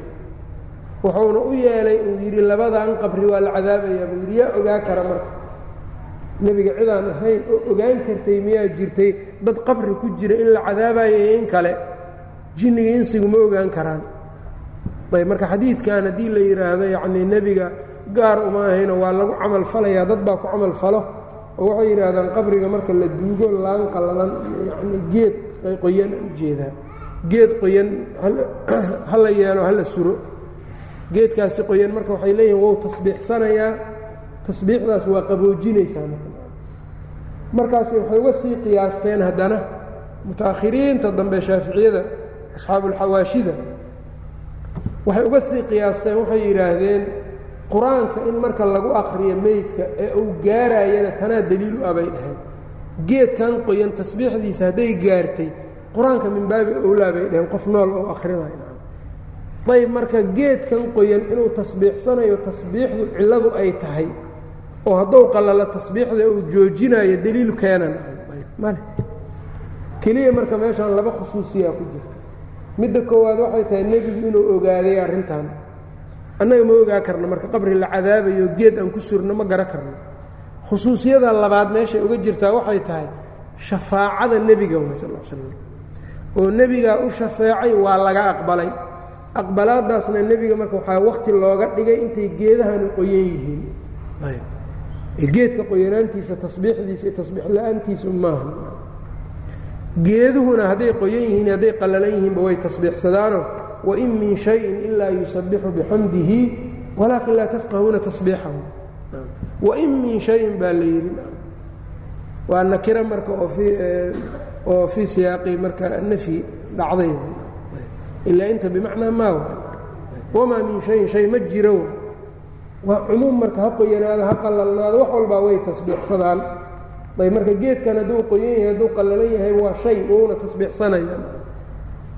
wuxuuna u yeelay uu yidhi labadan qabri waa la cadaabayaa buu yidhi yaa ogaa kara marka nebiga cidaan ahayn oo ogaan kartay miyaa jirtay dad qabri ku jira in la cadaabayo iyo in kale. Jinniga insigu ma ogaan karaan. Ayb marka xadiidkan haddii la yidhaahdo yacnii nebiga gaar uma ahayno waa lagu camal falayaa dad baa ku camal falo. Oo waxay yidhaahdaan qabriga marka la duugo laan qallalan yacnii geed qoyan u jeedaa geed qoyan ha la yeelo ha la suro. Geedkaasi qoyan marka waxay leeyihiin wou tasbiixsanayaa. Tasbiixdaas waa qaboojinaysaa markaas waxay uga sii qiyaasteen haddana muta'akhiriinta dambe shaaficiyada asxaabuulxawaashida waxay uga sii qiyaasteen waxay yidhaahdeen qur'aanka in marka lagu akhriyo meydka ee uu gaarayana tanaa daliil u ah bay dhaheen. Geedkan qoyan tasbiixdiisa hadday gaartay qur'aanka min baabi owlaa bay dhaheen qof nool oo akhrinayo ayb marka geedkan qoyan inuu tasbiixsanayo tasbiixdu cilladu ay tahay oo hadduu qallalo tasbiixda uu joojinayo daliil keenan. Male keliya marka meeshaan laba khusuusiyaa ku jirta. Midda koowaad waxay tahay nebigu inuu ogaaday arrintan. Annaga ma ogaa karno marka qabri la cadaabayo geed aan ku surno ma gara karno. Khusuusiyada labaad meeshay uga jirtaa waxay tahay shafaacada nebiga way sal slam oo nebigaa u shafeecay waa laga aqbalay. Aqbalaadaasna nebiga marka waxaa wakti looga dhigay intay geedahani qoyan yihiin geedka qoyanaantiisa tasbiixdiisa iyo tasbiix la'aantiisu maaha. Geeduhuna hadday qoyan yihiin hadday qallalan yihiinba way tasbiixsadaano wain min shayin ilaa yusabixu bixamdihi walaakin laa tafqahuuna tasbiixahu. Wain min shayin baa la yidhi waa nakira marka oo fii siyaaqi marka nafyi dhacday ilaa inta bimacnaa maa wamaa min shayin shay ma jiro waa cumuum marka ha qoyanaado ha qallalnaado wax walbaa way tasbiixsadaan. Ayb marka geedkan hadduu qoyan yahay hadduu qallalan yahay waa shay wouna tasbiixsanayaan.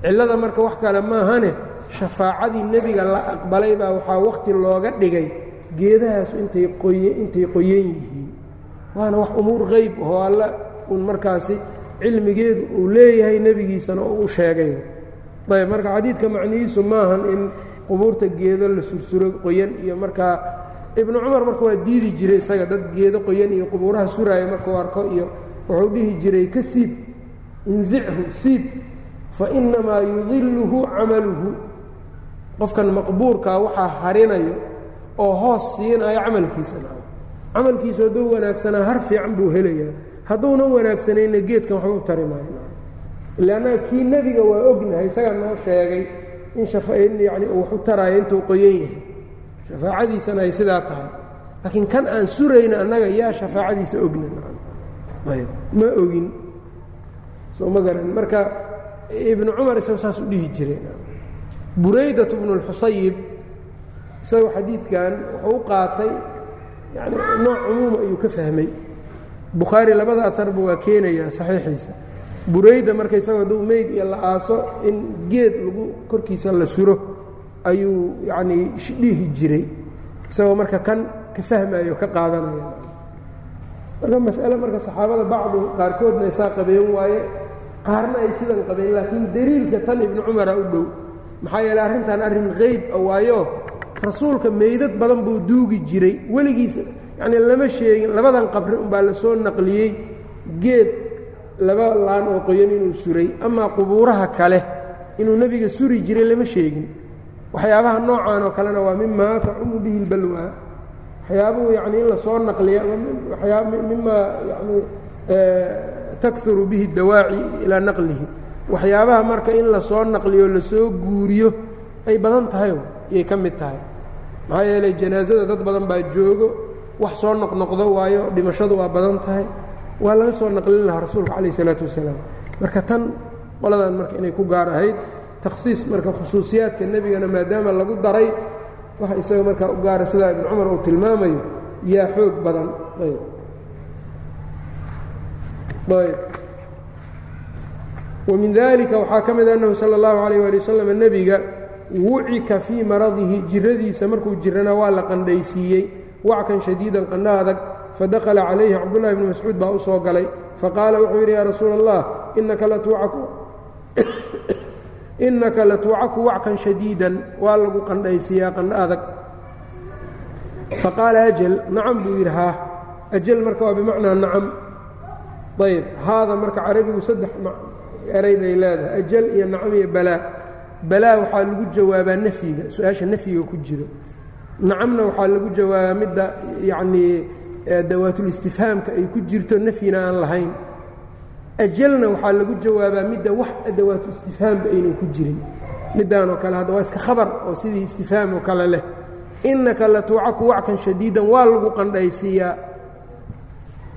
Cillada marka wax kale maahane shafaacadii nebiga la aqbalay baa waxaa wakhti looga dhigay geedahaasu intay qoye intay qoyan yihiin. Waana wax umuur qeyb oo alla un markaasi cilmigeedu uu leeyahay nebigiisana oo u sheegay. Ayb marka xadiidka macnihiisu maahan in qubuurta geedo la sursuro qoyan iyo markaa ibnu cumar marka waa diidi jiray isaga dad geedo qoyan iyo qubuuraha suraayo markuu arko iyo wuxuu dhihi jiray ka siib inzichu siib fa innamaa yudiluhu camaluhu. Qofkan maqbuurkaa waxaa harinayo oo hoos siinayo camalkiisa camalkiisa hadduu wanaagsanaa har fiican buu helayaa. Hadduuna wanaagsanayna geedkan waxba u tari maayo. Ila kii nebiga waa ognahay isagaa noo sheegay in in yani wax u taraayo intuu qoyan yahay. Shafaacadiisana ay sidaa tahay. Laakiin kan aan surayna annaga yaa shafaacadiisa ogna. Ma ogin. Soo ma garan. Marka ibnu cumar isagu saas u dhihi jireen buraydat bnu اlxusayib isagoo xadiidkan wuxuu u qaatay yani nooc cumuuma ayuu ka fahmay. Bukhaari labada aarba waa keenayaa saxiixiisa burayda marka isagoo hadduu meyd iyo la aaso in geed lagu korkiisa la suro ayuu yacnii dhihi jiray. Isagoo marka kan ka fahmayo ka qaadanaya. Marka mas'ale marka saxaabada bacdu qaarkoodna isaa qabeen waaye qaarna ay sidan qabeen laakiin deliilka tan ibnu cumara u dhow maxaa yeele arrintan arrin qeyb a waayo rasuulka meydad badan buu duugi jiray. Weligiisa yacnii lama sheegin labadan qabri unbaa la soo naqliyey geed laba laan oo qoyan inuu suray amaa qubuuraha kale inuu nebiga suri jiray lama sheegin. Waxyaabaha noocan oo kalena waa mimaa tacumu bihi اlbalwa waxyaabuhu yani in la soo naqliya mimaa yani takuru bihi dawaaci ilaa naqlihi. Waxyaabaha marka in la soo naqliyo la soo guuriyo ay badan tahay yay ka mid tahay. Maxaa yeelay janaasada dad badan baa joogo wax soo noqnoqdo waayo dhimashadu waa badan tahay waa laga soo naqlin lahaa rasuulka calayh isalaatu wasalaam. Marka tan qoladan marka inay ku gaar ahayd takhsiis marka khusuusiyaadka nebigana maadaama lagu daray waxa isaga markaa u gaara sidaa ibnu cumar uu tilmaamayo yaa xoog badan. Wamin dalika waxaa ka mid annahu sala اllahu alayh ali wasalam nebiga wucika fii maradihi jiradiisa markuu jirana waa la qandhaysiiyey. Wackan shadiidan qandho adag fadakhala calayhi cabdullahi bni mascuud baa u soo galay. Faqaala wuxuu yidhi yaa rasuula allah innaka latuucaku wackan shadiidan waa lagu qandhaysiiyaa qandho adag. Faqaala ajal nacam buu yidhi haa. Ajal marka waa bimacnaa nacam. Ayb haada marka carabigu saddex eray bay leedahay ajal iyo nacam iyo balaa. Balaa waxaa lagu jawaabaa nafyiga su'aasha nafyiga ku jiro. Nacamna waxaa lagu jawaabaa midda yacnii adawaatul-istifhaamka ay ku jirto nafyina aan lahayn. Ajalna waxaa lagu jawaabaa midda wax adawaatu-istifhaamba aynan ku jirin. Middaanoo kale hadda waa iska khabar oo sidii istifhaam oo kale leh. Innaka latuucaku wackan shadiidan waa lagu qandhaysiiyaa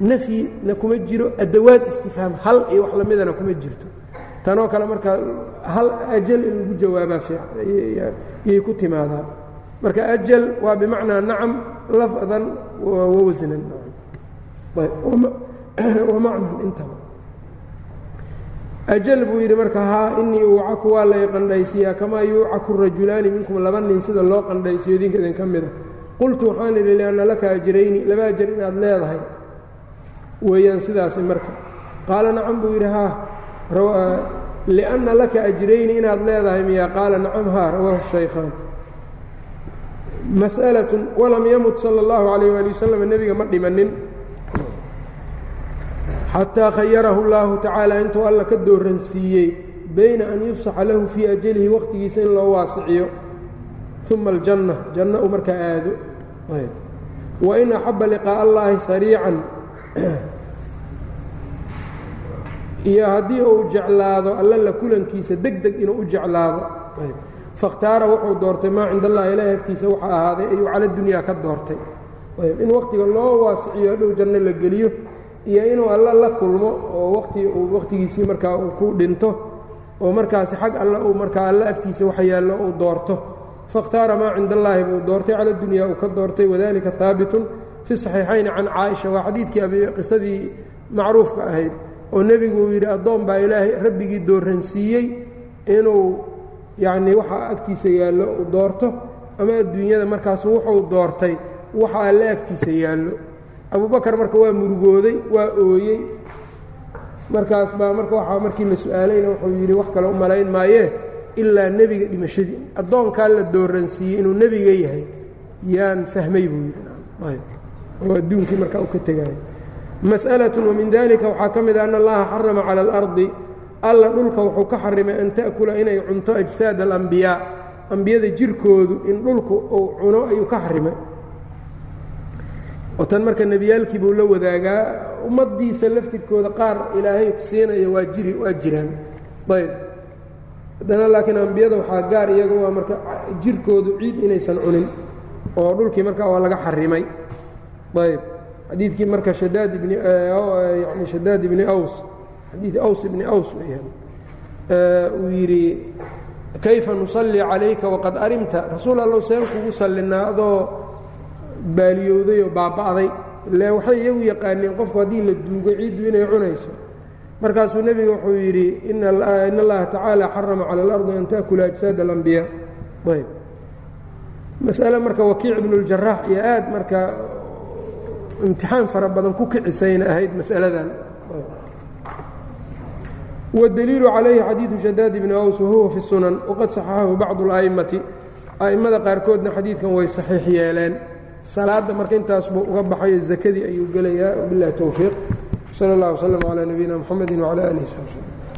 nafyina kuma jiro adawaad istifhaam hal iyo wax lamidana kuma jirto. Tanoo kale marka hal ajal in lagu jawaabaa yay ku timaadaa marka ajal waa bimacnaa nacam lafdan wawasnan wamacnan intaba ajal buu yidhi marka haa inii uucaku waa lay qandhaysiiyaa kamaa yuucaku rajulaani minkum laba nin sida loo qandhaysiyo idinka idin ka mida qultu waxaan idhi lianna laka ajrayni laba ajar inaad leedahay. Weeyaan sidaasi marka. Qaala nacam buu yidhi haa. Lianna laka ajrayni inaad leedahay miyaa? Qaala nacam haa. Rawaahu shaykhaan mas'alatun walam yamut sala allahu calayh waali wasalam nebiga ma dhimanin. Xataa khayarahu اllahu tacaala intuu alla ka dooransiiyey bayna an yufsaxa lahu fii ajalihi waqtigiisa in loo waasiciyo. Uma aljanna janno uu markaa aado. Wa in axaba liqaa'a allaahi sariican. Iyo haddii uu jeclaado alla la kulankiisa deg deg inuu u jeclaado fakhtaara wuxuu doortay maa cinda allahi ilahi agtiisa waxa ahaaday ayuu cala dunyaa ka doortay. In waqtiga loo waasiciyo hadhow janno la geliyo iyo inuu alla la kulmo oo waqti uu waqtigiisii markaa uu ku dhinto oo markaasi xag alle uu markaa alla agtiisa waxa yaallo uu doorto. Fakhtaara maa cinda allaahi buu doortay cala dunyaa uu ka doortay wadalika haabitun fi saxiixayni can caaisha. Waa xadiidkii qisadii macruufka ahayd oo nebigu uu yidhi addoon baa ilaahay rabbigii dooransiiyey inuu yacnii waxa agtiisa yaallo uu doorto ama adduunyada markaas wuxuu doortay waxa alle agtiisa yaallo. Abubakar marka waa murugooday waa ooyey. Markaas baa marka waxaa markii la su'aalayna wuxuu yidhi wax kale u malayn maayee ilaa nebiga dhimashadii. Addoonkaa la dooransiiyey inuu nebiga yahay. Yaan fahmay buu yidhi. Oo adduunkii markaa u ka tegaayo mas'alatun wamin dalika waxaa ka mid a ana allaha xarama cala alardi alla dhulka wuxuu ka xarimay an ta'kula inay cunto ajsaad alambiyaa ambiyada jirkoodu in dhulku uu cuno ayuu ka xarimay. Oo tan marka nebiyaalkii buu la wadaagaa ummaddiisa laftirkooda qaar ilaahay siinaya waa jiri waa jiraan. Ayb. Haddana laakiin ambiyada waxaa gaar iyaga waa marka jirkoodu ciid inaysan cunin oo dhulkii marka waa laga xarimay. Ayb. Xadiidkii marka shadaad ibni yani shadaad ibni aws xadiid aws ibni aws weyaan uu yidhi kayfa nusallii calayka waqad arimta? Rasuul allow seen kugu sallinaa baaliyowday oo baaba'day. Ile waxay iyagu yaqaaneen qofku haddii la duugo ciiddu inay cunayso. Markaasuu nebiga wuxuu yidhi in allaha tacaala xarama cala alardi an taakula ajsaad alambiyaa ayb. Masale marka wakiic ibnuljarax iyo aad marka imtixaan fara badan ku kicisayna ahayd masaladan wdaliilu calayhi xadiidu shadaad ibni aws wahuwa fi sunan waqad saxaxahu bacdu ala'immati. A'immada qaarkoodna xadiidkan way saxiix yeeleen. Salaadda marka intaas buu uga baxayo zakadii ayuu gelayaa wabilahi towfiiq sal اllah wslm calaa nabiyina mxamedi wcala alihi sab